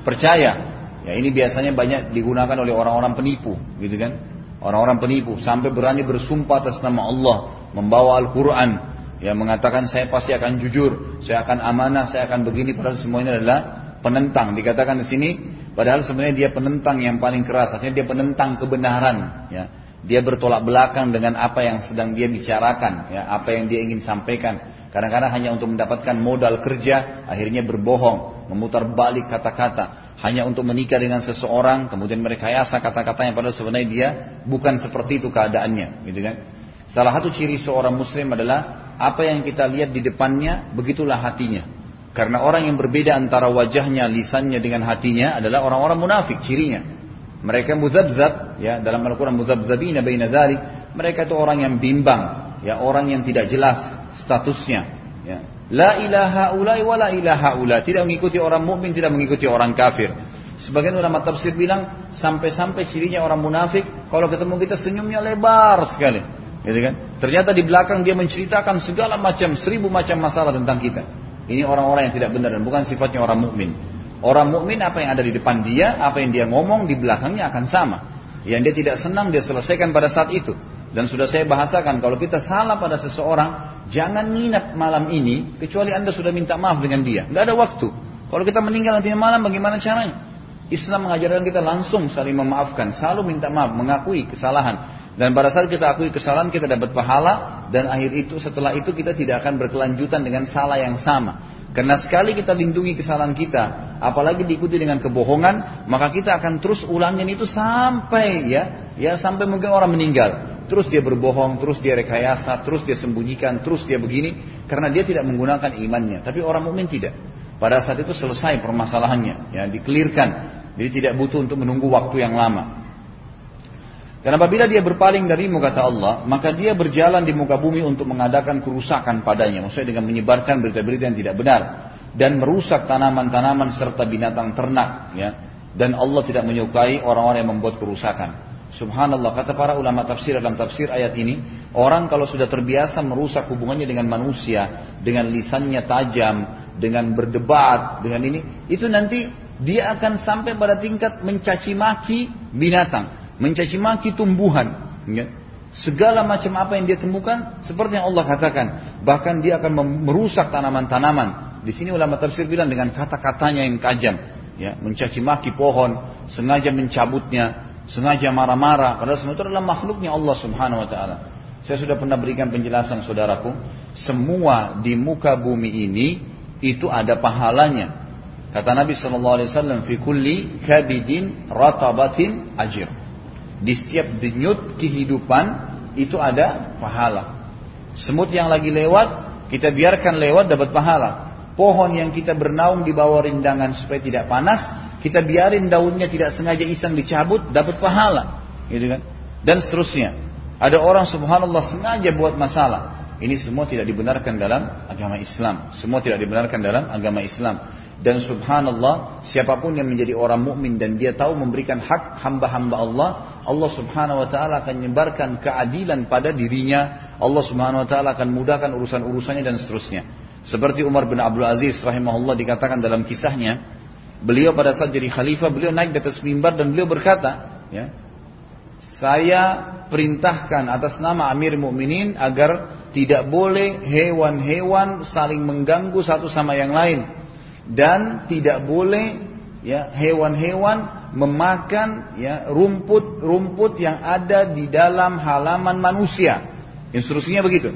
percaya. Ya ini biasanya banyak digunakan oleh orang-orang penipu, gitu kan? Orang-orang penipu sampai berani bersumpah atas nama Allah, membawa Al-Qur'an, yang mengatakan saya pasti akan jujur, saya akan amanah, saya akan begini padahal semuanya adalah penentang. Dikatakan di sini Padahal sebenarnya dia penentang yang paling keras, akhirnya dia penentang kebenaran. Ya. Dia bertolak belakang dengan apa yang sedang dia bicarakan, ya, apa yang dia ingin sampaikan. Kadang-kadang hanya untuk mendapatkan modal kerja, akhirnya berbohong, memutar balik kata-kata, hanya untuk menikah dengan seseorang, kemudian mereka yasa kata-katanya padahal sebenarnya dia bukan seperti itu keadaannya, gitu kan? Salah satu ciri seorang muslim adalah apa yang kita lihat di depannya, begitulah hatinya. Karena orang yang berbeda antara wajahnya, lisannya dengan hatinya adalah orang-orang munafik cirinya. Mereka muzabzab, ya dalam Al-Quran muzabzabina baina dzalik, mereka itu orang yang bimbang, ya orang yang tidak jelas statusnya, ya. La ilaha ulai wa la ilaha ula. Tidak mengikuti orang mukmin, tidak mengikuti orang kafir. Sebagian ulama tafsir bilang sampai-sampai cirinya orang munafik kalau ketemu kita senyumnya lebar sekali. Gitu kan? Ternyata di belakang dia menceritakan segala macam seribu macam masalah tentang kita. Ini orang-orang yang tidak benar dan bukan sifatnya orang mukmin. Orang mukmin apa yang ada di depan dia, apa yang dia ngomong di belakangnya akan sama. Yang dia tidak senang dia selesaikan pada saat itu. Dan sudah saya bahasakan kalau kita salah pada seseorang, jangan nginap malam ini kecuali anda sudah minta maaf dengan dia. Tidak ada waktu. Kalau kita meninggal nanti malam bagaimana caranya? Islam mengajarkan kita langsung saling memaafkan, selalu minta maaf, mengakui kesalahan. Dan pada saat kita akui kesalahan kita dapat pahala dan akhir itu setelah itu kita tidak akan berkelanjutan dengan salah yang sama. Karena sekali kita lindungi kesalahan kita, apalagi diikuti dengan kebohongan, maka kita akan terus ulangin itu sampai ya, ya sampai mungkin orang meninggal. Terus dia berbohong, terus dia rekayasa, terus dia sembunyikan, terus dia begini, karena dia tidak menggunakan imannya. Tapi orang mukmin tidak. Pada saat itu selesai permasalahannya, ya dikelirkan. Jadi tidak butuh untuk menunggu waktu yang lama. Dan apabila dia berpaling darimu kata Allah, maka dia berjalan di muka bumi untuk mengadakan kerusakan padanya. Maksudnya dengan menyebarkan berita-berita yang tidak benar dan merusak tanaman-tanaman serta binatang ternak. Ya. Dan Allah tidak menyukai orang-orang yang membuat kerusakan. Subhanallah kata para ulama tafsir dalam tafsir ayat ini orang kalau sudah terbiasa merusak hubungannya dengan manusia dengan lisannya tajam dengan berdebat dengan ini itu nanti dia akan sampai pada tingkat mencaci maki binatang mencaci maki tumbuhan, ya. segala macam apa yang dia temukan seperti yang Allah katakan, bahkan dia akan merusak tanaman-tanaman. Di sini ulama tafsir bilang dengan kata-katanya yang tajam, ya, mencaci maki pohon, sengaja mencabutnya, sengaja marah-marah, padahal semua itu adalah makhluknya Allah Subhanahu wa taala. Saya sudah pernah berikan penjelasan saudaraku, semua di muka bumi ini itu ada pahalanya. Kata Nabi Shallallahu Alaihi Wasallam, "Fi kulli kabidin ratabatin ajir." Di setiap denyut kehidupan itu ada pahala. Semut yang lagi lewat, kita biarkan lewat dapat pahala. Pohon yang kita bernaung di bawah rindangan supaya tidak panas, kita biarin daunnya tidak sengaja iseng dicabut, dapat pahala. Gitu kan? Dan seterusnya. Ada orang subhanallah sengaja buat masalah. Ini semua tidak dibenarkan dalam agama Islam. Semua tidak dibenarkan dalam agama Islam. Dan subhanallah, siapa pun yang menjadi orang mukmin dan dia tahu memberikan hak hamba-hamba Allah, Allah subhanahu wa ta'ala akan menyebarkan keadilan pada dirinya. Allah subhanahu wa ta'ala akan mudahkan urusan-urusannya dan seterusnya. Seperti Umar bin Abdul Aziz rahimahullah dikatakan dalam kisahnya, beliau pada saat jadi khalifah, beliau naik di atas mimbar dan beliau berkata, ya, saya perintahkan atas nama Amir Mukminin agar tidak boleh hewan-hewan saling mengganggu satu sama yang lain dan tidak boleh ya hewan-hewan memakan ya rumput-rumput yang ada di dalam halaman manusia. Instruksinya begitu.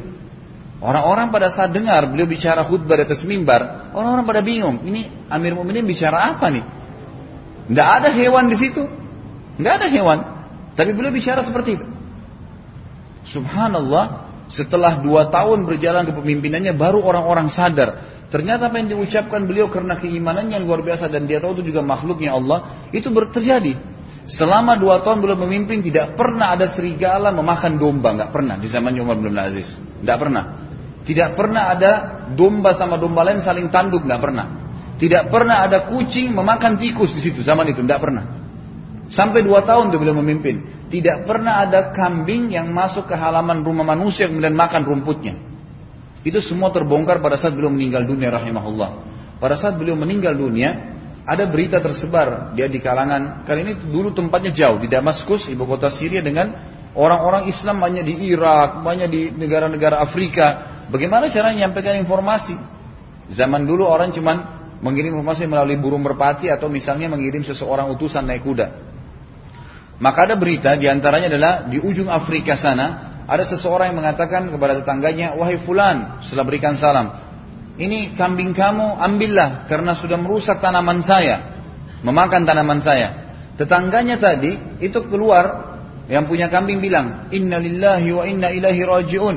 Orang-orang pada saat dengar beliau bicara khutbah di atas mimbar, orang-orang pada bingung. Ini Amir Mu'minin bicara apa nih? Tidak ada hewan di situ. Tidak ada hewan. Tapi beliau bicara seperti itu. Subhanallah, setelah dua tahun berjalan kepemimpinannya, baru orang-orang sadar Ternyata apa yang diucapkan beliau karena keimanannya yang luar biasa dan dia tahu itu juga makhluknya Allah, itu terjadi. Selama dua tahun beliau memimpin tidak pernah ada serigala memakan domba, nggak pernah di zaman Umar bin Aziz, nggak pernah. Tidak pernah ada domba sama domba lain saling tanduk, nggak pernah. Tidak pernah ada kucing memakan tikus di situ zaman itu, nggak pernah. Sampai dua tahun tuh beliau memimpin, tidak pernah ada kambing yang masuk ke halaman rumah manusia kemudian makan rumputnya. Itu semua terbongkar pada saat beliau meninggal dunia rahimahullah. Pada saat beliau meninggal dunia, ada berita tersebar dia di kalangan kali ini dulu tempatnya jauh di Damaskus ibu kota Syria dengan orang-orang Islam banyak di Irak banyak di negara-negara Afrika bagaimana cara menyampaikan informasi zaman dulu orang cuman mengirim informasi melalui burung merpati atau misalnya mengirim seseorang utusan naik kuda maka ada berita di antaranya adalah di ujung Afrika sana ada seseorang yang mengatakan kepada tetangganya, wahai fulan, setelah berikan salam, ini kambing kamu ambillah karena sudah merusak tanaman saya, memakan tanaman saya. Tetangganya tadi itu keluar yang punya kambing bilang, Inna lillahi wa inna ilahi rajiun.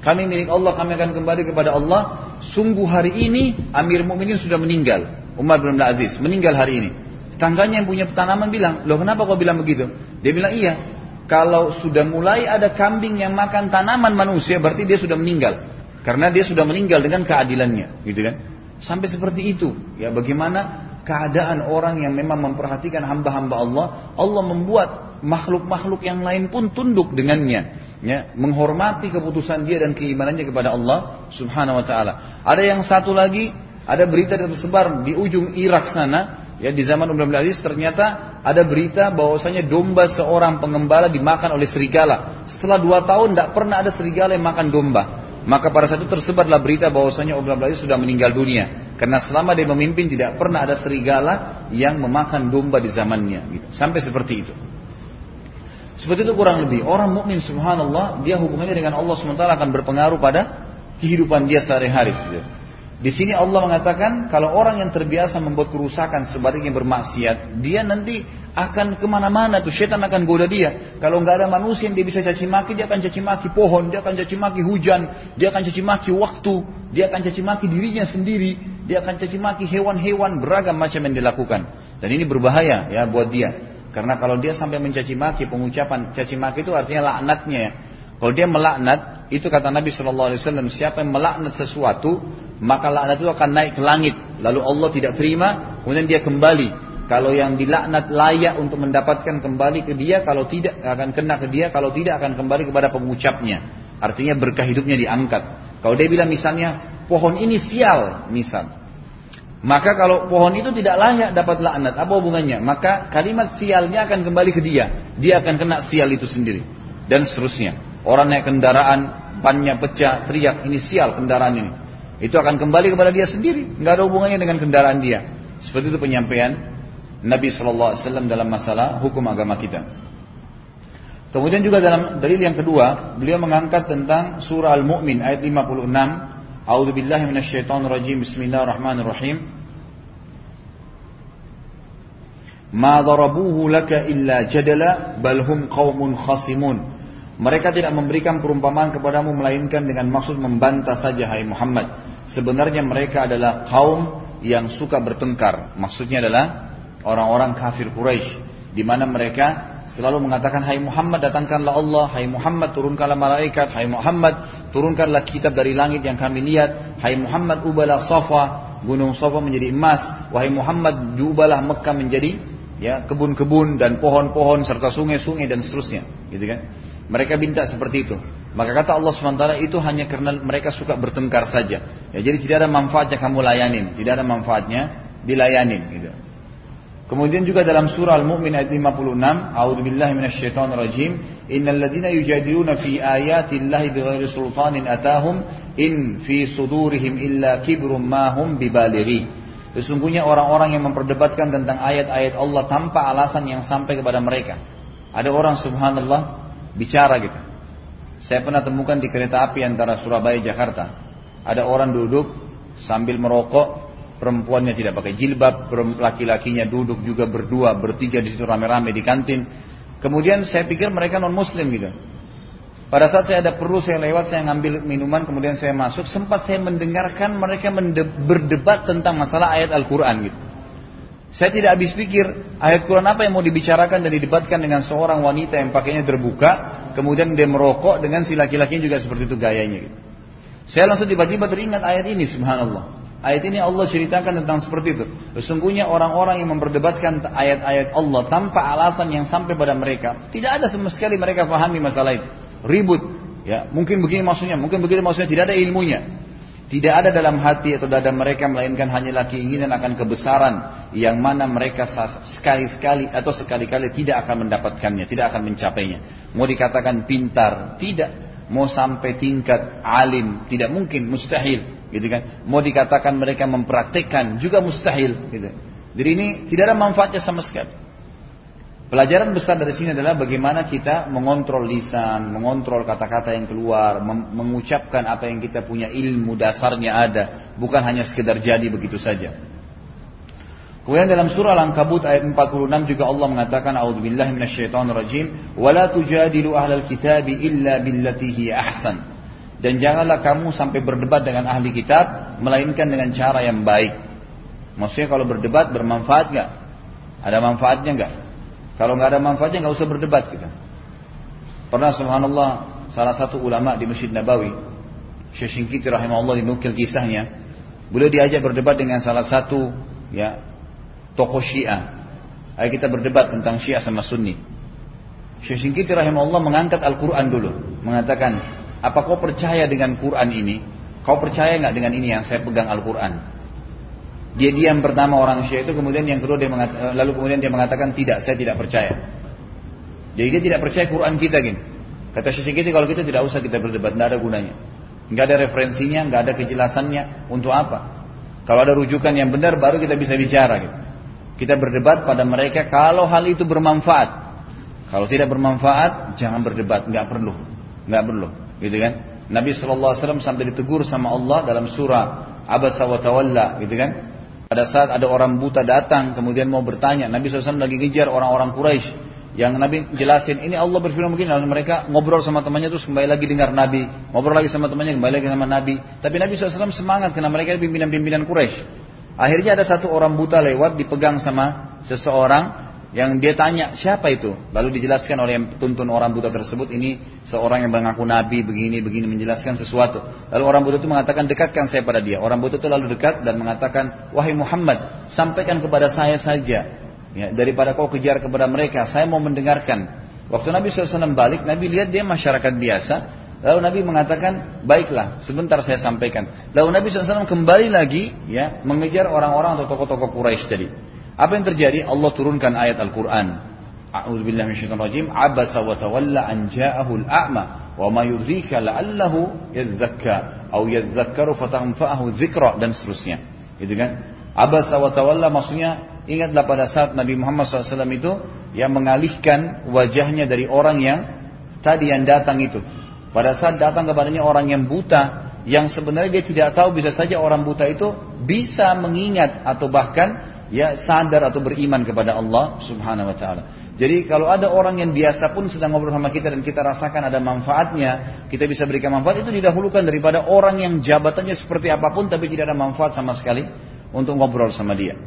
Kami milik Allah, kami akan kembali kepada Allah. Sungguh hari ini Amir Mukminin sudah meninggal. Umar bin Abdul Aziz meninggal hari ini. Tetangganya yang punya tanaman bilang, loh kenapa kau bilang begitu? Dia bilang iya, kalau sudah mulai ada kambing yang makan tanaman manusia berarti dia sudah meninggal. Karena dia sudah meninggal dengan keadilannya gitu kan. Sampai seperti itu. Ya bagaimana keadaan orang yang memang memperhatikan hamba-hamba Allah Allah membuat makhluk-makhluk yang lain pun tunduk dengannya ya menghormati keputusan dia dan keimanannya kepada Allah subhanahu wa taala. Ada yang satu lagi ada berita yang tersebar di ujung Irak sana Ya di zaman Umar bin Aziz ternyata ada berita bahwasanya domba seorang pengembala dimakan oleh serigala. Setelah dua tahun tidak pernah ada serigala yang makan domba. Maka pada saat itu tersebarlah berita bahwasanya Umar bin Aziz sudah meninggal dunia. Karena selama dia memimpin tidak pernah ada serigala yang memakan domba di zamannya. Gitu. Sampai seperti itu. Seperti itu kurang lebih. Orang mukmin subhanallah, dia hubungannya dengan Allah SWT akan berpengaruh pada kehidupan dia sehari-hari. Gitu. Di sini Allah mengatakan kalau orang yang terbiasa membuat kerusakan sebaliknya bermaksiat, dia nanti akan ke mana-mana tuh setan akan goda dia. Kalau nggak ada manusia yang dia bisa caci maki, dia akan caci maki pohon, dia akan caci maki hujan, dia akan caci maki waktu, dia akan caci maki dirinya sendiri, dia akan caci maki hewan-hewan beragam macam yang dilakukan. Dan ini berbahaya ya buat dia. Karena kalau dia sampai mencaci maki, pengucapan caci maki itu artinya laknatnya ya. Kalau dia melaknat, itu kata Nabi Shallallahu Alaihi Wasallam, siapa yang melaknat sesuatu, maka laknat itu akan naik ke langit. Lalu Allah tidak terima, kemudian dia kembali. Kalau yang dilaknat layak untuk mendapatkan kembali ke dia, kalau tidak akan kena ke dia, kalau tidak akan kembali kepada pengucapnya. Artinya berkah hidupnya diangkat. Kalau dia bilang misalnya, pohon ini sial, misal. Maka kalau pohon itu tidak layak dapat laknat, apa hubungannya? Maka kalimat sialnya akan kembali ke dia. Dia akan kena sial itu sendiri. Dan seterusnya. Orang naik kendaraan, bannya pecah, teriak, ini sial kendaraan ini. Itu akan kembali kepada dia sendiri, nggak ada hubungannya dengan kendaraan dia. Seperti itu penyampaian Nabi SAW dalam masalah hukum agama kita. Kemudian juga dalam dalil yang kedua, beliau mengangkat tentang surah Al-Mu'min ayat 56. A'udzu billahi rajim. Bismillahirrahmanirrahim. Ma darabuhu laka illa jadala bal hum khasimun. Mereka tidak memberikan perumpamaan kepadamu melainkan dengan maksud membantah saja hai Muhammad. Sebenarnya mereka adalah kaum yang suka bertengkar. Maksudnya adalah orang-orang kafir Quraisy di mana mereka selalu mengatakan hai Muhammad datangkanlah Allah, hai Muhammad turunkanlah malaikat, hai Muhammad turunkanlah kitab dari langit yang kami lihat, hai Muhammad ubahlah Safa, gunung Safa menjadi emas, wahai Muhammad diubahlah Mekah menjadi ya kebun-kebun dan pohon-pohon serta sungai-sungai dan seterusnya, gitu kan? Mereka minta seperti itu. Maka kata Allah SWT itu hanya karena mereka suka bertengkar saja. Ya, jadi tidak ada manfaatnya kamu layanin. Tidak ada manfaatnya dilayanin. Gitu. Kemudian juga dalam surah Al-Mu'min ayat 56, A'udzu billahi minasyaitonir rajim, innal ladzina yujadiluna fi ayati Allahi bighairi sultanin atahum in fi sudurihim illa kibrum ma hum bibalighi. Sesungguhnya orang-orang yang memperdebatkan tentang ayat-ayat Allah tanpa alasan yang sampai kepada mereka. Ada orang subhanallah bicara gitu. Saya pernah temukan di kereta api antara Surabaya Jakarta. Ada orang duduk sambil merokok, perempuannya tidak pakai jilbab, laki-lakinya duduk juga berdua, bertiga di situ rame-rame di kantin. Kemudian saya pikir mereka non muslim gitu. Pada saat saya ada perlu saya lewat, saya ngambil minuman, kemudian saya masuk, sempat saya mendengarkan mereka berdebat tentang masalah ayat Al-Quran gitu. Saya tidak habis pikir ayat Quran apa yang mau dibicarakan dan didebatkan dengan seorang wanita yang pakainya terbuka, kemudian dia merokok dengan si laki-laki juga seperti itu gayanya. Gitu. Saya langsung tiba-tiba teringat ayat ini, subhanallah. Ayat ini Allah ceritakan tentang seperti itu. Sesungguhnya orang-orang yang memperdebatkan ayat-ayat Allah tanpa alasan yang sampai pada mereka, tidak ada sama sekali mereka pahami masalah itu. Ribut, ya mungkin begini maksudnya, mungkin begitu maksudnya, tidak ada ilmunya. Tidak ada dalam hati atau dada mereka melainkan hanyalah keinginan akan kebesaran yang mana mereka sekali-sekali atau sekali-kali tidak akan mendapatkannya, tidak akan mencapainya. Mau dikatakan pintar, tidak. Mau sampai tingkat alim, tidak mungkin, mustahil, gitu kan. Mau dikatakan mereka mempraktekkan juga mustahil, gitu. Jadi ini tidak ada manfaatnya sama sekali. Pelajaran besar dari sini adalah bagaimana kita mengontrol lisan, mengontrol kata-kata yang keluar, mengucapkan apa yang kita punya ilmu dasarnya ada, bukan hanya sekedar jadi begitu saja. Kemudian dalam surah Al-Ankabut ayat 46 juga Allah mengatakan a'udzubillahi minasyaitonirrajim wala tujadilu ahlal kitabi illa billati hi ahsan. Dan janganlah kamu sampai berdebat dengan ahli kitab melainkan dengan cara yang baik. Maksudnya kalau berdebat bermanfaat nggak? Ada manfaatnya nggak? Kalau nggak ada manfaatnya nggak usah berdebat kita. Pernah subhanallah salah satu ulama di Masjid Nabawi, Syekh Syinkiti rahimahullah dinukil kisahnya, beliau diajak berdebat dengan salah satu ya tokoh Syiah. Ayo kita berdebat tentang Syiah sama Sunni. Syekh Syinkiti rahimahullah mengangkat Al-Quran dulu, mengatakan, apa kau percaya dengan Quran ini? Kau percaya nggak dengan ini yang saya pegang Al-Quran? Dia diam pertama orang Syiah itu, kemudian yang kedua dia mengatakan, lalu kemudian dia mengatakan tidak, saya tidak percaya. Jadi dia tidak percaya Quran kita gini. Kata Syekh kita kalau kita tidak usah kita berdebat, tidak ada gunanya. Nggak ada referensinya, nggak ada kejelasannya. Untuk apa? Kalau ada rujukan yang benar, baru kita bisa bicara. Gitu. Kita berdebat pada mereka kalau hal itu bermanfaat. Kalau tidak bermanfaat, jangan berdebat, nggak perlu, nggak perlu, gitu kan? Nabi saw sampai ditegur sama Allah dalam surah Abasa wa Tawalla, gitu kan? Pada saat ada orang buta datang, kemudian mau bertanya, Nabi SAW lagi ngejar orang-orang Quraisy. Yang Nabi jelasin ini Allah berfirman begini lalu mereka ngobrol sama temannya terus kembali lagi dengar Nabi. Ngobrol lagi sama temannya kembali lagi sama Nabi. Tapi Nabi SAW semangat karena mereka pimpinan-pimpinan Quraisy. Akhirnya ada satu orang buta lewat dipegang sama seseorang yang dia tanya siapa itu lalu dijelaskan oleh yang tuntun orang buta tersebut ini seorang yang mengaku nabi begini begini menjelaskan sesuatu lalu orang buta itu mengatakan dekatkan saya pada dia orang buta itu lalu dekat dan mengatakan wahai Muhammad sampaikan kepada saya saja Ya, daripada kau kejar kepada mereka, saya mau mendengarkan. Waktu Nabi SAW balik, Nabi lihat dia masyarakat biasa. Lalu Nabi mengatakan, baiklah, sebentar saya sampaikan. Lalu Nabi SAW kembali lagi, ya, mengejar orang-orang atau tokoh-tokoh Quraisy tadi. Apa yang terjadi? Allah turunkan ayat Al-Quran. Minasyaitonir Abasa wa tawalla an al-a'ma wa ma yudrika la'allahu dzikra dan seterusnya. Gitu kan? Abasa wa tawalla maksudnya Ingatlah pada saat Nabi Muhammad SAW itu yang mengalihkan wajahnya dari orang yang tadi yang datang itu. Pada saat datang kepadanya orang yang buta, yang sebenarnya dia tidak tahu bisa saja orang buta itu bisa mengingat atau bahkan ya sadar atau beriman kepada Allah Subhanahu wa taala. Jadi kalau ada orang yang biasa pun sedang ngobrol sama kita dan kita rasakan ada manfaatnya, kita bisa berikan manfaat itu didahulukan daripada orang yang jabatannya seperti apa pun tapi tidak ada manfaat sama sekali untuk ngobrol sama dia.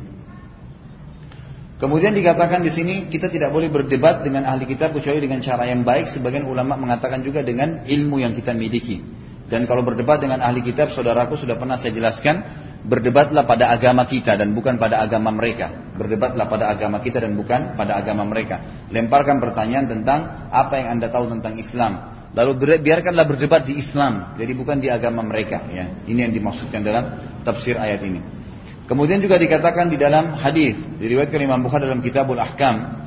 Kemudian dikatakan di sini kita tidak boleh berdebat dengan ahli kitab kecuali dengan cara yang baik. Sebagian ulama mengatakan juga dengan ilmu yang kita miliki. Dan kalau berdebat dengan ahli kitab, saudaraku sudah pernah saya jelaskan, berdebatlah pada agama kita dan bukan pada agama mereka. Berdebatlah pada agama kita dan bukan pada agama mereka. Lemparkan pertanyaan tentang apa yang anda tahu tentang Islam. Lalu biarkanlah berdebat di Islam, jadi bukan di agama mereka. Ya, ini yang dimaksudkan dalam tafsir ayat ini. Kemudian juga dikatakan di dalam hadis diriwayatkan Imam Bukhari dalam Kitabul Ahkam.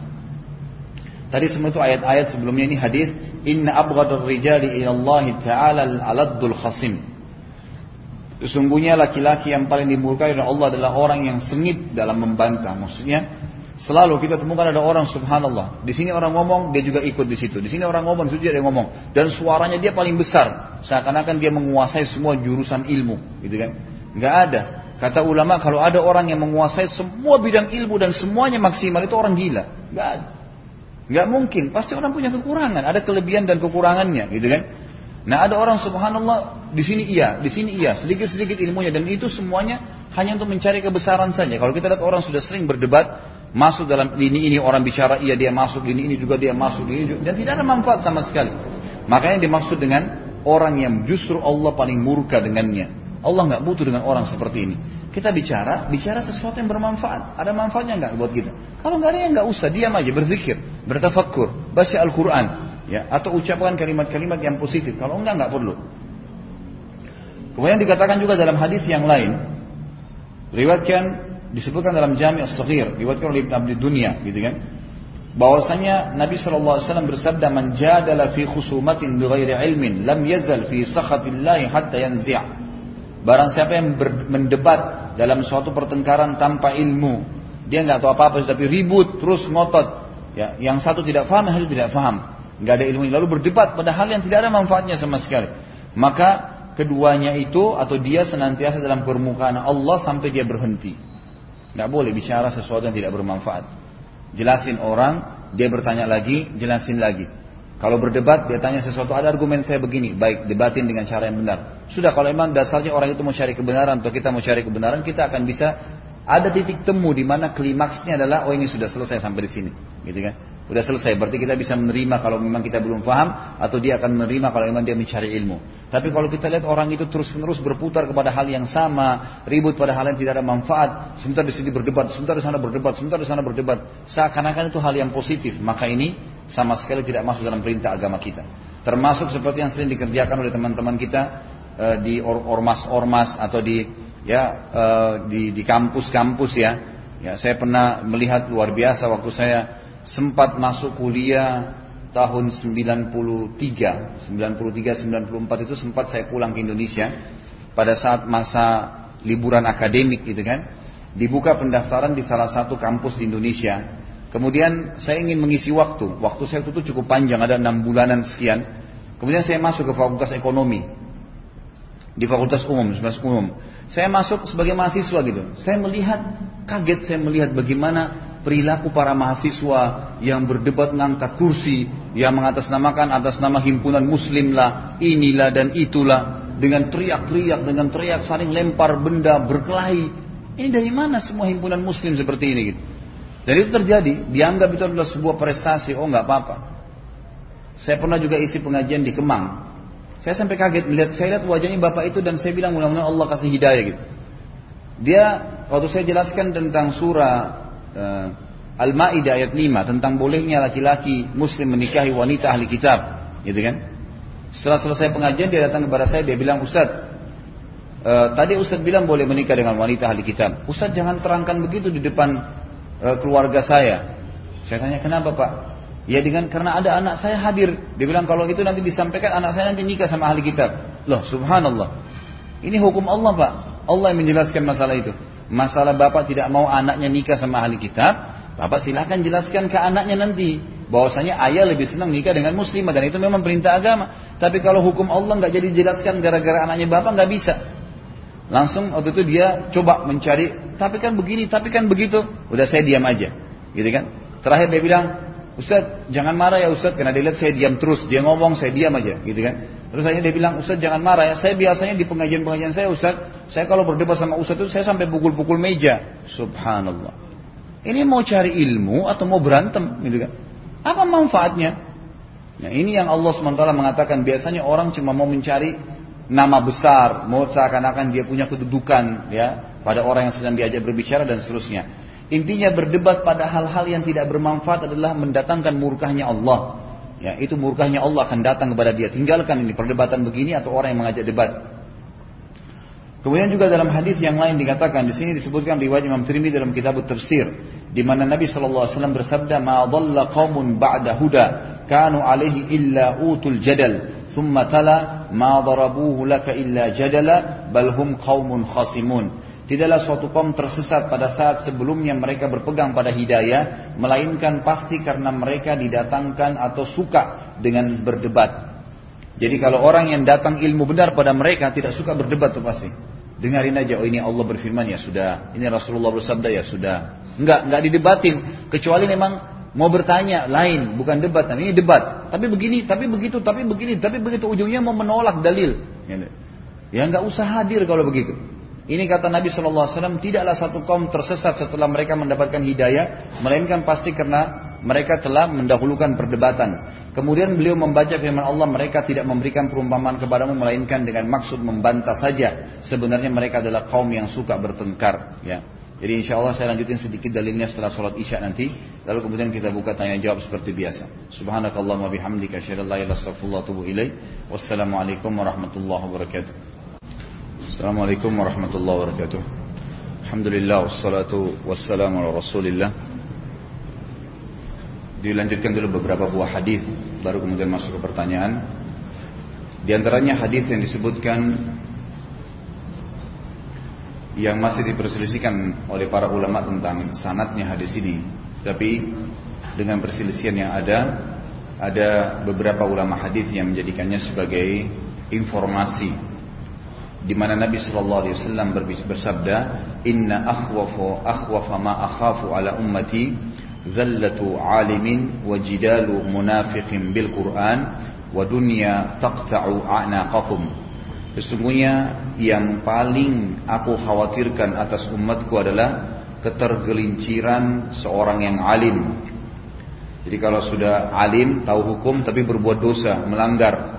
Tadi semua itu ayat-ayat sebelumnya ini hadis Inna abghadar rijali ila Allah Ta'ala al-aladdul khasim. Sesungguhnya laki-laki yang paling dimurkai oleh Allah adalah orang yang sengit dalam membantah. Maksudnya selalu kita temukan ada orang subhanallah. Di sini orang ngomong, dia juga ikut di situ. Di sini orang ngomong, di situ dia ngomong. Dan suaranya dia paling besar. Seakan-akan dia menguasai semua jurusan ilmu, gitu kan? Gak ada. Kata ulama kalau ada orang yang menguasai semua bidang ilmu dan semuanya maksimal itu orang gila. Gak ada. Gak mungkin. Pasti orang punya kekurangan. Ada kelebihan dan kekurangannya, gitu kan? Nah ada orang subhanallah di sini iya, di sini iya, sedikit-sedikit ilmunya dan itu semuanya hanya untuk mencari kebesaran saja. Kalau kita lihat orang sudah sering berdebat, masuk dalam ini ini orang bicara iya dia masuk ini ini juga dia masuk ini juga dan tidak ada manfaat sama sekali. Makanya dimaksud dengan orang yang justru Allah paling murka dengannya. Allah nggak butuh dengan orang seperti ini. Kita bicara, bicara sesuatu yang bermanfaat. Ada manfaatnya nggak buat kita? Kalau nggak ada ya nggak usah, diam aja, berzikir, bertafakkur, baca Al-Quran, ya, atau ucapkan kalimat-kalimat yang positif. Kalau enggak nggak perlu. Kemudian dikatakan juga dalam hadis yang lain, riwayatkan disebutkan dalam Jami' As-Saghir, riwayatkan oleh Ibn Abdi Dunia, gitu kan? bahwasanya Nabi SAW bersabda man jadala fi khusumatin bighairi ilmin lam yazal fi sakhatillahi hatta yanzi' Barang siapa yang mendebat dalam suatu pertengkaran tanpa ilmu, dia nggak tahu apa-apa, tapi ribut terus ngotot. Ya, yang satu tidak paham, yang satu tidak paham, nggak ada ilmu. Lalu berdebat pada hal yang tidak ada manfaatnya sama sekali. Maka keduanya itu atau dia senantiasa dalam permukaan Allah sampai dia berhenti. Nggak boleh bicara sesuatu yang tidak bermanfaat. Jelasin orang, dia bertanya lagi, jelasin lagi. Kalau berdebat, dia tanya sesuatu, ada argumen saya begini, baik, debatin dengan cara yang benar. Sudah, kalau memang dasarnya orang itu mau cari kebenaran atau kita mau cari kebenaran, kita akan bisa ada titik temu di mana klimaksnya adalah, oh ini sudah selesai sampai di sini, gitu kan? Sudah selesai, berarti kita bisa menerima kalau memang kita belum paham, atau dia akan menerima kalau memang dia mencari ilmu. Tapi kalau kita lihat orang itu terus-menerus berputar kepada hal yang sama, ribut pada hal yang tidak ada manfaat, sebentar di sini berdebat, sebentar di sana berdebat, sebentar di sana berdebat, seakan-akan itu hal yang positif, maka ini sama sekali tidak masuk dalam perintah agama kita. Termasuk seperti yang sering dikerjakan oleh teman-teman kita e, di ormas-ormas atau di ya uh, di di kampus-kampus ya. Ya, saya pernah melihat luar biasa waktu saya sempat masuk kuliah tahun 93, 93, 94 itu sempat saya pulang ke Indonesia pada saat masa liburan akademik gitu kan. Dibuka pendaftaran di salah satu kampus di Indonesia. Kemudian saya ingin mengisi waktu. Waktu saya itu cukup panjang, ada enam bulanan sekian. Kemudian saya masuk ke Fakultas Ekonomi di Fakultas Umum, Fakultas Umum. Saya masuk sebagai mahasiswa gitu. Saya melihat kaget saya melihat bagaimana perilaku para mahasiswa yang berdebat mengangkat kursi, yang mengatasnamakan atas nama himpunan muslim lah, inilah dan itulah, dengan teriak-teriak, dengan teriak saling lempar benda, berkelahi. Ini dari mana semua himpunan muslim seperti ini gitu? Dan itu terjadi, dianggap itu adalah sebuah prestasi, oh nggak apa-apa. Saya pernah juga isi pengajian di Kemang. Saya sampai kaget melihat, saya lihat wajahnya bapak itu dan saya bilang mudah-mudahan Allah kasih hidayah gitu. Dia waktu saya jelaskan tentang surah uh, Al-Maidah ayat 5 tentang bolehnya laki-laki muslim menikahi wanita ahli kitab, gitu kan? Setelah selesai pengajian dia datang kepada saya dia bilang Ustaz, uh, tadi Ustaz bilang boleh menikah dengan wanita ahli kitab. Ustaz jangan terangkan begitu di depan uh, keluarga saya. Saya tanya kenapa Pak? Ya dengan karena ada anak saya hadir. Dia bilang kalau itu nanti disampaikan anak saya nanti nikah sama ahli kitab. Loh subhanallah. Ini hukum Allah Pak. Allah yang menjelaskan masalah itu masalah bapak tidak mau anaknya nikah sama ahli kitab, bapak silahkan jelaskan ke anaknya nanti bahwasanya ayah lebih senang nikah dengan muslimah dan itu memang perintah agama. Tapi kalau hukum Allah nggak jadi dijelaskan gara-gara anaknya bapak nggak bisa. Langsung waktu itu dia coba mencari, tapi kan begini, tapi kan begitu. Udah saya diam aja, gitu kan. Terakhir dia bilang, Ustaz jangan marah ya Ustaz. Karena dia lihat saya diam terus dia ngomong saya diam aja gitu kan. Terus akhirnya dia bilang Ustaz jangan marah ya saya biasanya di pengajian-pengajian saya Ustaz saya kalau berdebat sama Ustaz itu saya sampai pukul-pukul meja. Subhanallah. Ini mau cari ilmu atau mau berantem gitu kan? Apa manfaatnya? Nah ini yang Allah SWT mengatakan biasanya orang cuma mau mencari nama besar mau seakan-akan dia punya kedudukan ya pada orang yang sedang diajak berbicara dan seterusnya Intinya berdebat pada hal-hal yang tidak bermanfaat adalah mendatangkan murkahnya Allah. Ya, itu murkahnya Allah akan datang kepada dia. Tinggalkan ini perdebatan begini atau orang yang mengajak debat. Kemudian juga dalam hadis yang lain dikatakan di sini disebutkan riwayat Imam Tirmidzi dalam kitab tafsir di mana Nabi SAW bersabda ma dhalla qaumun ba'da huda kanu alaihi illa utul jadal thumma tala ma darabuhu laka illa jadala bal hum qaumun khasimun Tidaklah suatu kaum tersesat pada saat sebelumnya mereka berpegang pada hidayah, melainkan pasti karena mereka didatangkan atau suka dengan berdebat. Jadi kalau orang yang datang ilmu benar pada mereka tidak suka berdebat tuh pasti. Dengarin aja, oh ini Allah berfirman ya sudah, ini Rasulullah bersabda ya sudah. Enggak, enggak didebatin, kecuali memang mau bertanya lain, bukan debat. Ini debat. Tapi begini, tapi begitu, tapi begini, tapi begitu ujungnya mau menolak dalil. Ya enggak usah hadir kalau begitu. Ini kata Nabi SAW, tidaklah satu kaum tersesat setelah mereka mendapatkan hidayah, melainkan pasti karena mereka telah mendahulukan perdebatan. Kemudian beliau membaca firman Allah, mereka tidak memberikan perumpamaan kepadamu, melainkan dengan maksud membantah saja. Sebenarnya mereka adalah kaum yang suka bertengkar. Ya. Jadi insya Allah saya lanjutin sedikit dalilnya setelah sholat isya nanti. Lalu kemudian kita buka tanya jawab seperti biasa. Subhanakallah wa bihamdika asyhadu an Wassalamualaikum warahmatullahi wabarakatuh. Assalamualaikum warahmatullahi wabarakatuh. Alhamdulillah wassalatu wassalamu ala rasulillah. Dilanjutkan dulu beberapa buah hadis Baru kemudian masuk ke pertanyaan. Di antaranya hadis yang disebutkan Yang masih diperselisihkan oleh para ulama tentang sanatnya hadis ini. Tapi dengan perselisihan yang ada Ada beberapa ulama hadis yang menjadikannya sebagai informasi di mana Nabi Shallallahu Alaihi Wasallam bersabda, Inna akhwafu akhwafa ma akhafu ala ummati zallatu alimin wa jidalu munafiqin bil Quran wa dunya taqta'u a'naqakum. Sesungguhnya yang paling aku khawatirkan atas umatku adalah ketergelinciran seorang yang alim. Jadi kalau sudah alim, tahu hukum tapi berbuat dosa, melanggar,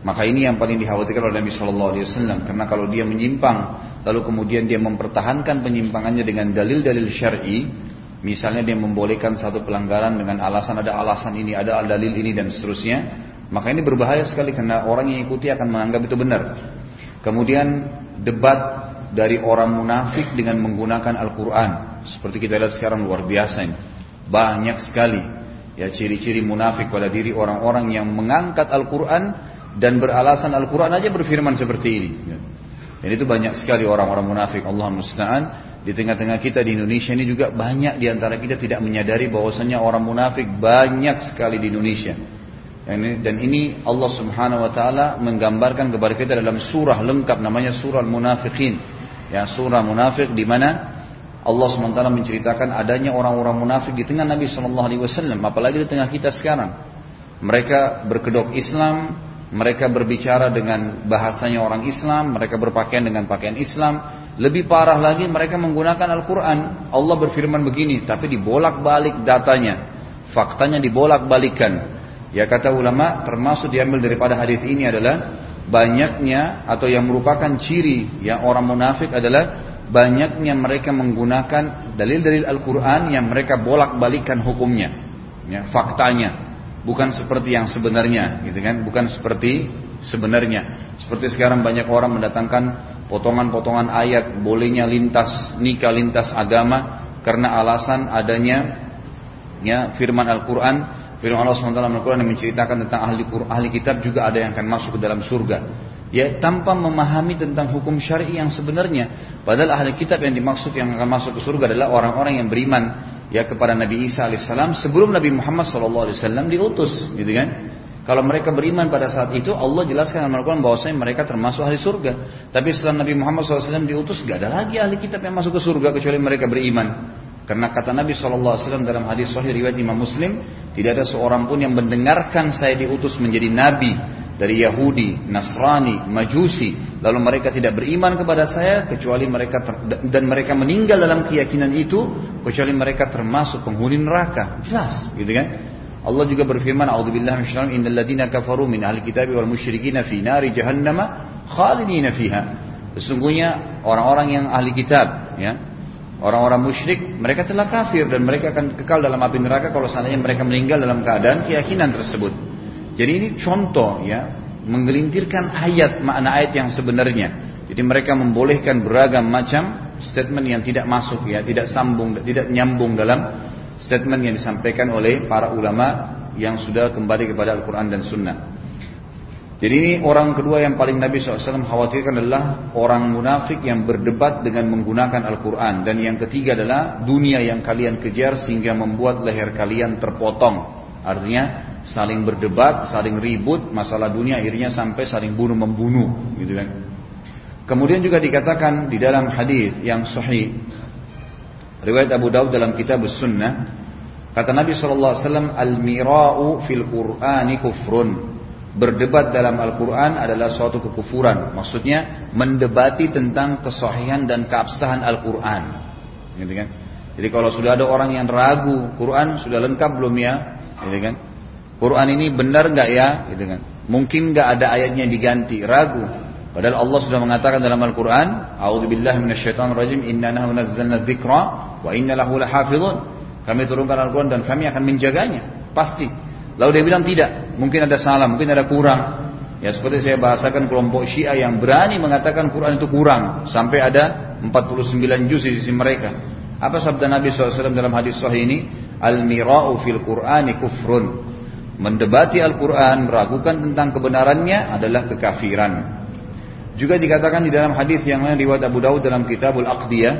maka ini yang paling dikhawatirkan oleh Nabi Shallallahu Alaihi Wasallam karena kalau dia menyimpang lalu kemudian dia mempertahankan penyimpangannya dengan dalil-dalil syar'i, misalnya dia membolehkan satu pelanggaran dengan alasan ada alasan ini, ada dalil ini dan seterusnya, maka ini berbahaya sekali karena orang yang ikuti akan menganggap itu benar. Kemudian debat dari orang munafik dengan menggunakan Al-Quran. Seperti kita lihat sekarang luar biasa ini. Banyak sekali ya ciri-ciri munafik pada diri orang-orang yang mengangkat Al-Quran dan beralasan Al-Quran aja berfirman seperti ini. Dan itu banyak sekali orang-orang munafik. Allah musta'an. Di tengah-tengah kita di Indonesia ini juga banyak di antara kita tidak menyadari bahwasanya orang munafik banyak sekali di Indonesia. Dan ini Allah Subhanahu wa taala menggambarkan kepada kita dalam surah lengkap namanya surah Al-Munafiqin. Ya, surah munafik di mana Allah SWT menceritakan adanya orang-orang munafik di tengah Nabi Wasallam, apalagi di tengah kita sekarang. Mereka berkedok Islam, mereka berbicara dengan bahasanya orang Islam, mereka berpakaian dengan pakaian Islam. Lebih parah lagi mereka menggunakan Al-Quran. Allah berfirman begini, tapi dibolak-balik datanya. Faktanya dibolak-balikan. Ya kata ulama termasuk diambil daripada hadis ini adalah banyaknya atau yang merupakan ciri yang orang munafik adalah banyaknya mereka menggunakan dalil-dalil Al-Quran yang mereka bolak-balikan hukumnya, ya, faktanya bukan seperti yang sebenarnya gitu kan? Bukan seperti sebenarnya. Seperti sekarang banyak orang mendatangkan potongan-potongan ayat bolehnya lintas nikah lintas agama karena alasan adanya ya firman Al-Qur'an. Firman Allah SWT Al-Qur'an yang menceritakan tentang ahli ahli kitab juga ada yang akan masuk ke dalam surga. Ya tanpa memahami tentang hukum syar'i yang sebenarnya. Padahal ahli kitab yang dimaksud yang akan masuk ke surga adalah orang-orang yang beriman ya kepada Nabi Isa alaihissalam sebelum Nabi Muhammad SAW diutus, gitu kan? Kalau mereka beriman pada saat itu, Allah jelaskan dalam Al-Quran bahwasanya mereka termasuk ahli surga. Tapi setelah Nabi Muhammad SAW diutus, gak ada lagi ahli kitab yang masuk ke surga kecuali mereka beriman. Karena kata Nabi SAW dalam hadis Sahih riwayat Imam Muslim, tidak ada seorang pun yang mendengarkan saya diutus menjadi nabi dari Yahudi, Nasrani, Majusi, lalu mereka tidak beriman kepada saya kecuali mereka ter, dan mereka meninggal dalam keyakinan itu kecuali mereka termasuk penghuni neraka. Jelas, gitu kan? Allah juga berfirman, "A'udzubillahi minasyaitonir innal ladzina kafaru min ahli kitabi wal musyrikin fi nari jahannam khalidina fiha." Sesungguhnya orang-orang yang ahli kitab, ya, Orang-orang musyrik mereka telah kafir dan mereka akan kekal dalam api neraka kalau seandainya mereka meninggal dalam keadaan keyakinan tersebut. Jadi ini contoh ya, menggelintirkan ayat makna ayat yang sebenarnya. Jadi mereka membolehkan beragam macam statement yang tidak masuk ya, tidak sambung, tidak nyambung dalam statement yang disampaikan oleh para ulama yang sudah kembali kepada Al-Quran dan Sunnah. Jadi ini orang kedua yang paling Nabi SAW khawatirkan adalah orang munafik yang berdebat dengan menggunakan Al-Quran. Dan yang ketiga adalah dunia yang kalian kejar sehingga membuat leher kalian terpotong. Artinya saling berdebat, saling ribut, masalah dunia akhirnya sampai saling bunuh membunuh, gitu kan. Kemudian juga dikatakan di dalam hadis yang sahih riwayat Abu Daud dalam kitab Sunnah kata Nabi sallallahu alaihi wasallam al-mira'u fil Qur'ani kufrun. Berdebat dalam Al-Quran adalah suatu kekufuran. Maksudnya mendebati tentang kesahihan dan keabsahan Al-Quran. Gitu kan? Jadi kalau sudah ada orang yang ragu, Quran sudah lengkap belum ya? Gitu kan? Quran ini benar nggak ya? Gitu kan. Mungkin nggak ada ayatnya diganti, ragu. Padahal Allah sudah mengatakan dalam Al-Quran, A'udzubillahi minasyaitonirrajim, inna nahu wa inna lahu lahafizun. Kami turunkan Al-Quran dan kami akan menjaganya, pasti. Lalu dia bilang tidak, mungkin ada salah, mungkin ada kurang. Ya seperti saya bahasakan kelompok Syiah yang berani mengatakan Quran itu kurang sampai ada 49 juz di sisi mereka. Apa sabda Nabi SAW dalam hadis sahih ini? Al-mira'u fil Qur'ani kufrun. Mendebati Al-Quran, meragukan tentang kebenarannya adalah kekafiran. Juga dikatakan di dalam hadis yang lain riwayat Abu Daud dalam Kitabul Aqdiyah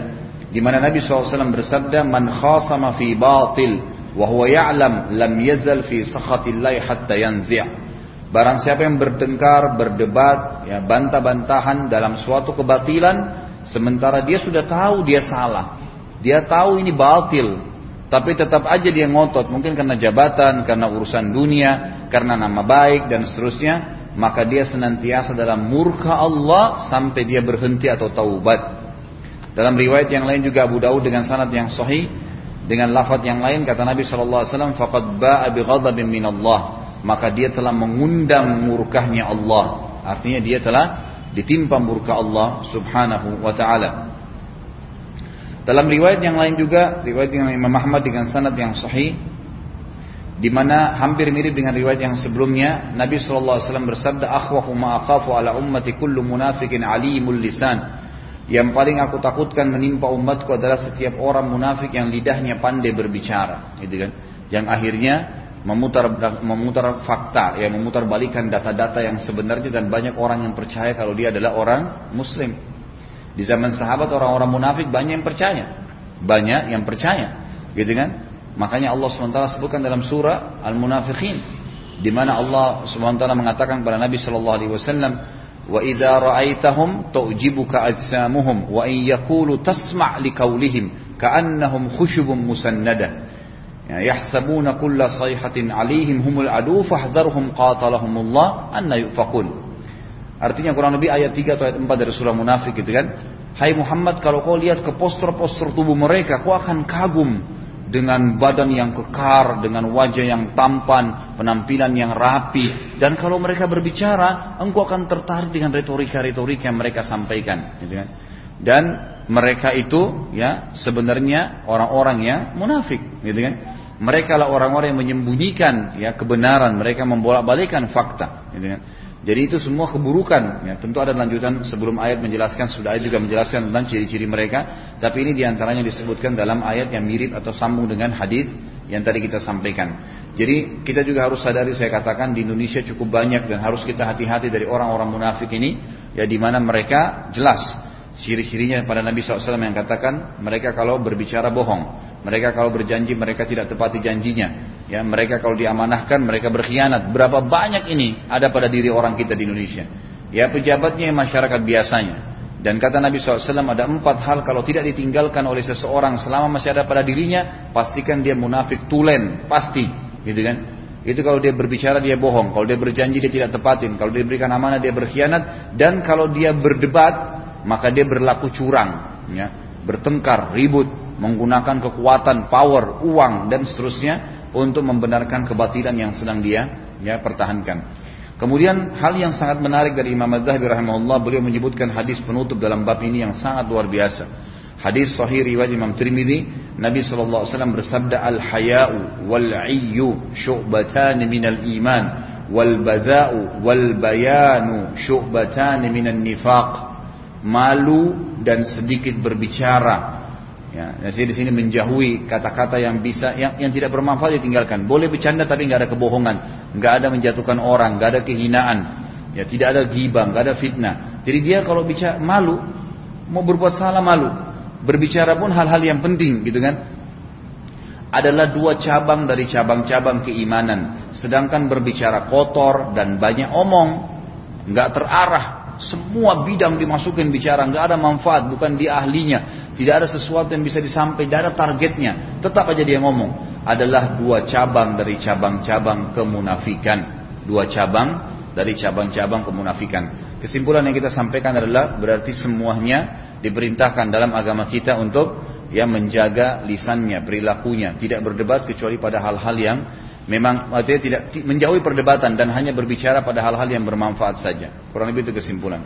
di mana Nabi SAW bersabda man khasama fi batil wa huwa ya'lam lam yazal fi sakhatillahi hatta yanzi' Barang siapa yang bertengkar, berdebat, ya bantah-bantahan dalam suatu kebatilan sementara dia sudah tahu dia salah. Dia tahu ini batil, tapi tetap aja dia ngotot, mungkin karena jabatan, karena urusan dunia, karena nama baik dan seterusnya, maka dia senantiasa dalam murka Allah sampai dia berhenti atau taubat. Dalam riwayat yang lain juga Abu Daud dengan sanad yang sahih dengan lafaz yang lain kata Nabi sallallahu alaihi ba'a bi ghadabin min Allah. Maka dia telah mengundang murkahnya Allah. Artinya dia telah ditimpa murka Allah subhanahu wa taala dalam riwayat yang lain juga, riwayat yang Imam Ahmad dengan sanad yang sahih, di mana hampir mirip dengan riwayat yang sebelumnya, Nabi SAW bersabda, "Akhwafu ma ala ummati kullu munafikin alimul lisan." Yang paling aku takutkan menimpa umatku adalah setiap orang munafik yang lidahnya pandai berbicara, gitu kan? Yang akhirnya memutar memutar fakta, ya memutar balikan data-data yang sebenarnya dan banyak orang yang percaya kalau dia adalah orang muslim. Di zaman sahabat orang-orang munafik banyak yang percaya. Banyak yang percaya. Gitu kan? Makanya Allah SWT sebutkan dalam surah Al-Munafiqin di mana Allah SWT mengatakan kepada Nabi sallallahu alaihi wasallam wa idza ra'aitahum tu'jibuka ajsamuhum wa in yaqulu tasma' liqaulihim ka'annahum khushubun musannada ya, yahsabuna kulla sayhatin alaihim humul adu fahdharhum qatalahumullah anna yufakun artinya kurang lebih ayat 3 atau ayat 4 dari surah munafik gitu kan hai Muhammad kalau kau lihat ke postur-postur tubuh mereka kau akan kagum dengan badan yang kekar, dengan wajah yang tampan, penampilan yang rapi. Dan kalau mereka berbicara, engkau akan tertarik dengan retorika-retorika yang mereka sampaikan. Gitu kan? Dan mereka itu ya sebenarnya orang-orang yang munafik, gitu kan? Mereka lah orang-orang yang menyembunyikan ya kebenaran, mereka membolak-balikan fakta, gitu kan? Jadi itu semua keburukan. Ya, tentu ada lanjutan sebelum ayat menjelaskan, sudah ayat juga menjelaskan tentang ciri-ciri mereka. Tapi ini di antaranya disebutkan dalam ayat yang mirip atau sambung dengan hadis yang tadi kita sampaikan. Jadi kita juga harus sadari saya katakan di Indonesia cukup banyak dan harus kita hati-hati dari orang-orang munafik ini. Ya di mana mereka jelas ciri-cirinya pada Nabi SAW yang katakan mereka kalau berbicara bohong. Mereka kalau berjanji mereka tidak tepati janjinya. Ya, mereka kalau diamanahkan mereka berkhianat. Berapa banyak ini ada pada diri orang kita di Indonesia. Ya pejabatnya masyarakat biasanya. Dan kata Nabi SAW ada empat hal kalau tidak ditinggalkan oleh seseorang selama masih ada pada dirinya, pastikan dia munafik tulen, pasti, gitu kan? Itu kalau dia berbicara dia bohong, kalau dia berjanji dia tidak tepatin, kalau dia berikan amanah dia berkhianat, dan kalau dia berdebat maka dia berlaku curang, ya, bertengkar, ribut, menggunakan kekuatan, power, uang dan seterusnya untuk membenarkan kebatilan yang sedang dia ya pertahankan. Kemudian hal yang sangat menarik dari Imam Az-Zahabi rahimahullah beliau menyebutkan hadis penutup dalam bab ini yang sangat luar biasa. Hadis sahih riwayat Imam Tirmidzi, Nabi SAW bersabda al-haya'u wal-'iyyu syu'batan minal iman wal badha'u wal bayanu syu'batan minan nifaq. Malu dan sedikit berbicara Ya, jadi di sini menjauhi kata-kata yang bisa yang, yang tidak bermanfaat ditinggalkan. Boleh bercanda tapi nggak ada kebohongan, nggak ada menjatuhkan orang, nggak ada kehinaan, ya tidak ada gibah, nggak ada fitnah. Jadi dia kalau bicara malu, mau berbuat salah malu, berbicara pun hal-hal yang penting gitu kan. Adalah dua cabang dari cabang-cabang keimanan. Sedangkan berbicara kotor dan banyak omong, nggak terarah, semua bidang dimasukin bicara, nggak ada manfaat, bukan dia ahlinya, tidak ada sesuatu yang bisa disampaikan, tidak ada targetnya. Tetap aja dia ngomong. Adalah dua cabang dari cabang-cabang kemunafikan. Dua cabang dari cabang-cabang kemunafikan. Kesimpulan yang kita sampaikan adalah berarti semuanya diperintahkan dalam agama kita untuk ya menjaga lisannya, perilakunya, tidak berdebat kecuali pada hal-hal yang Memang artinya tidak menjauhi perdebatan dan hanya berbicara pada hal-hal yang bermanfaat saja. Kurang lebih itu kesimpulan.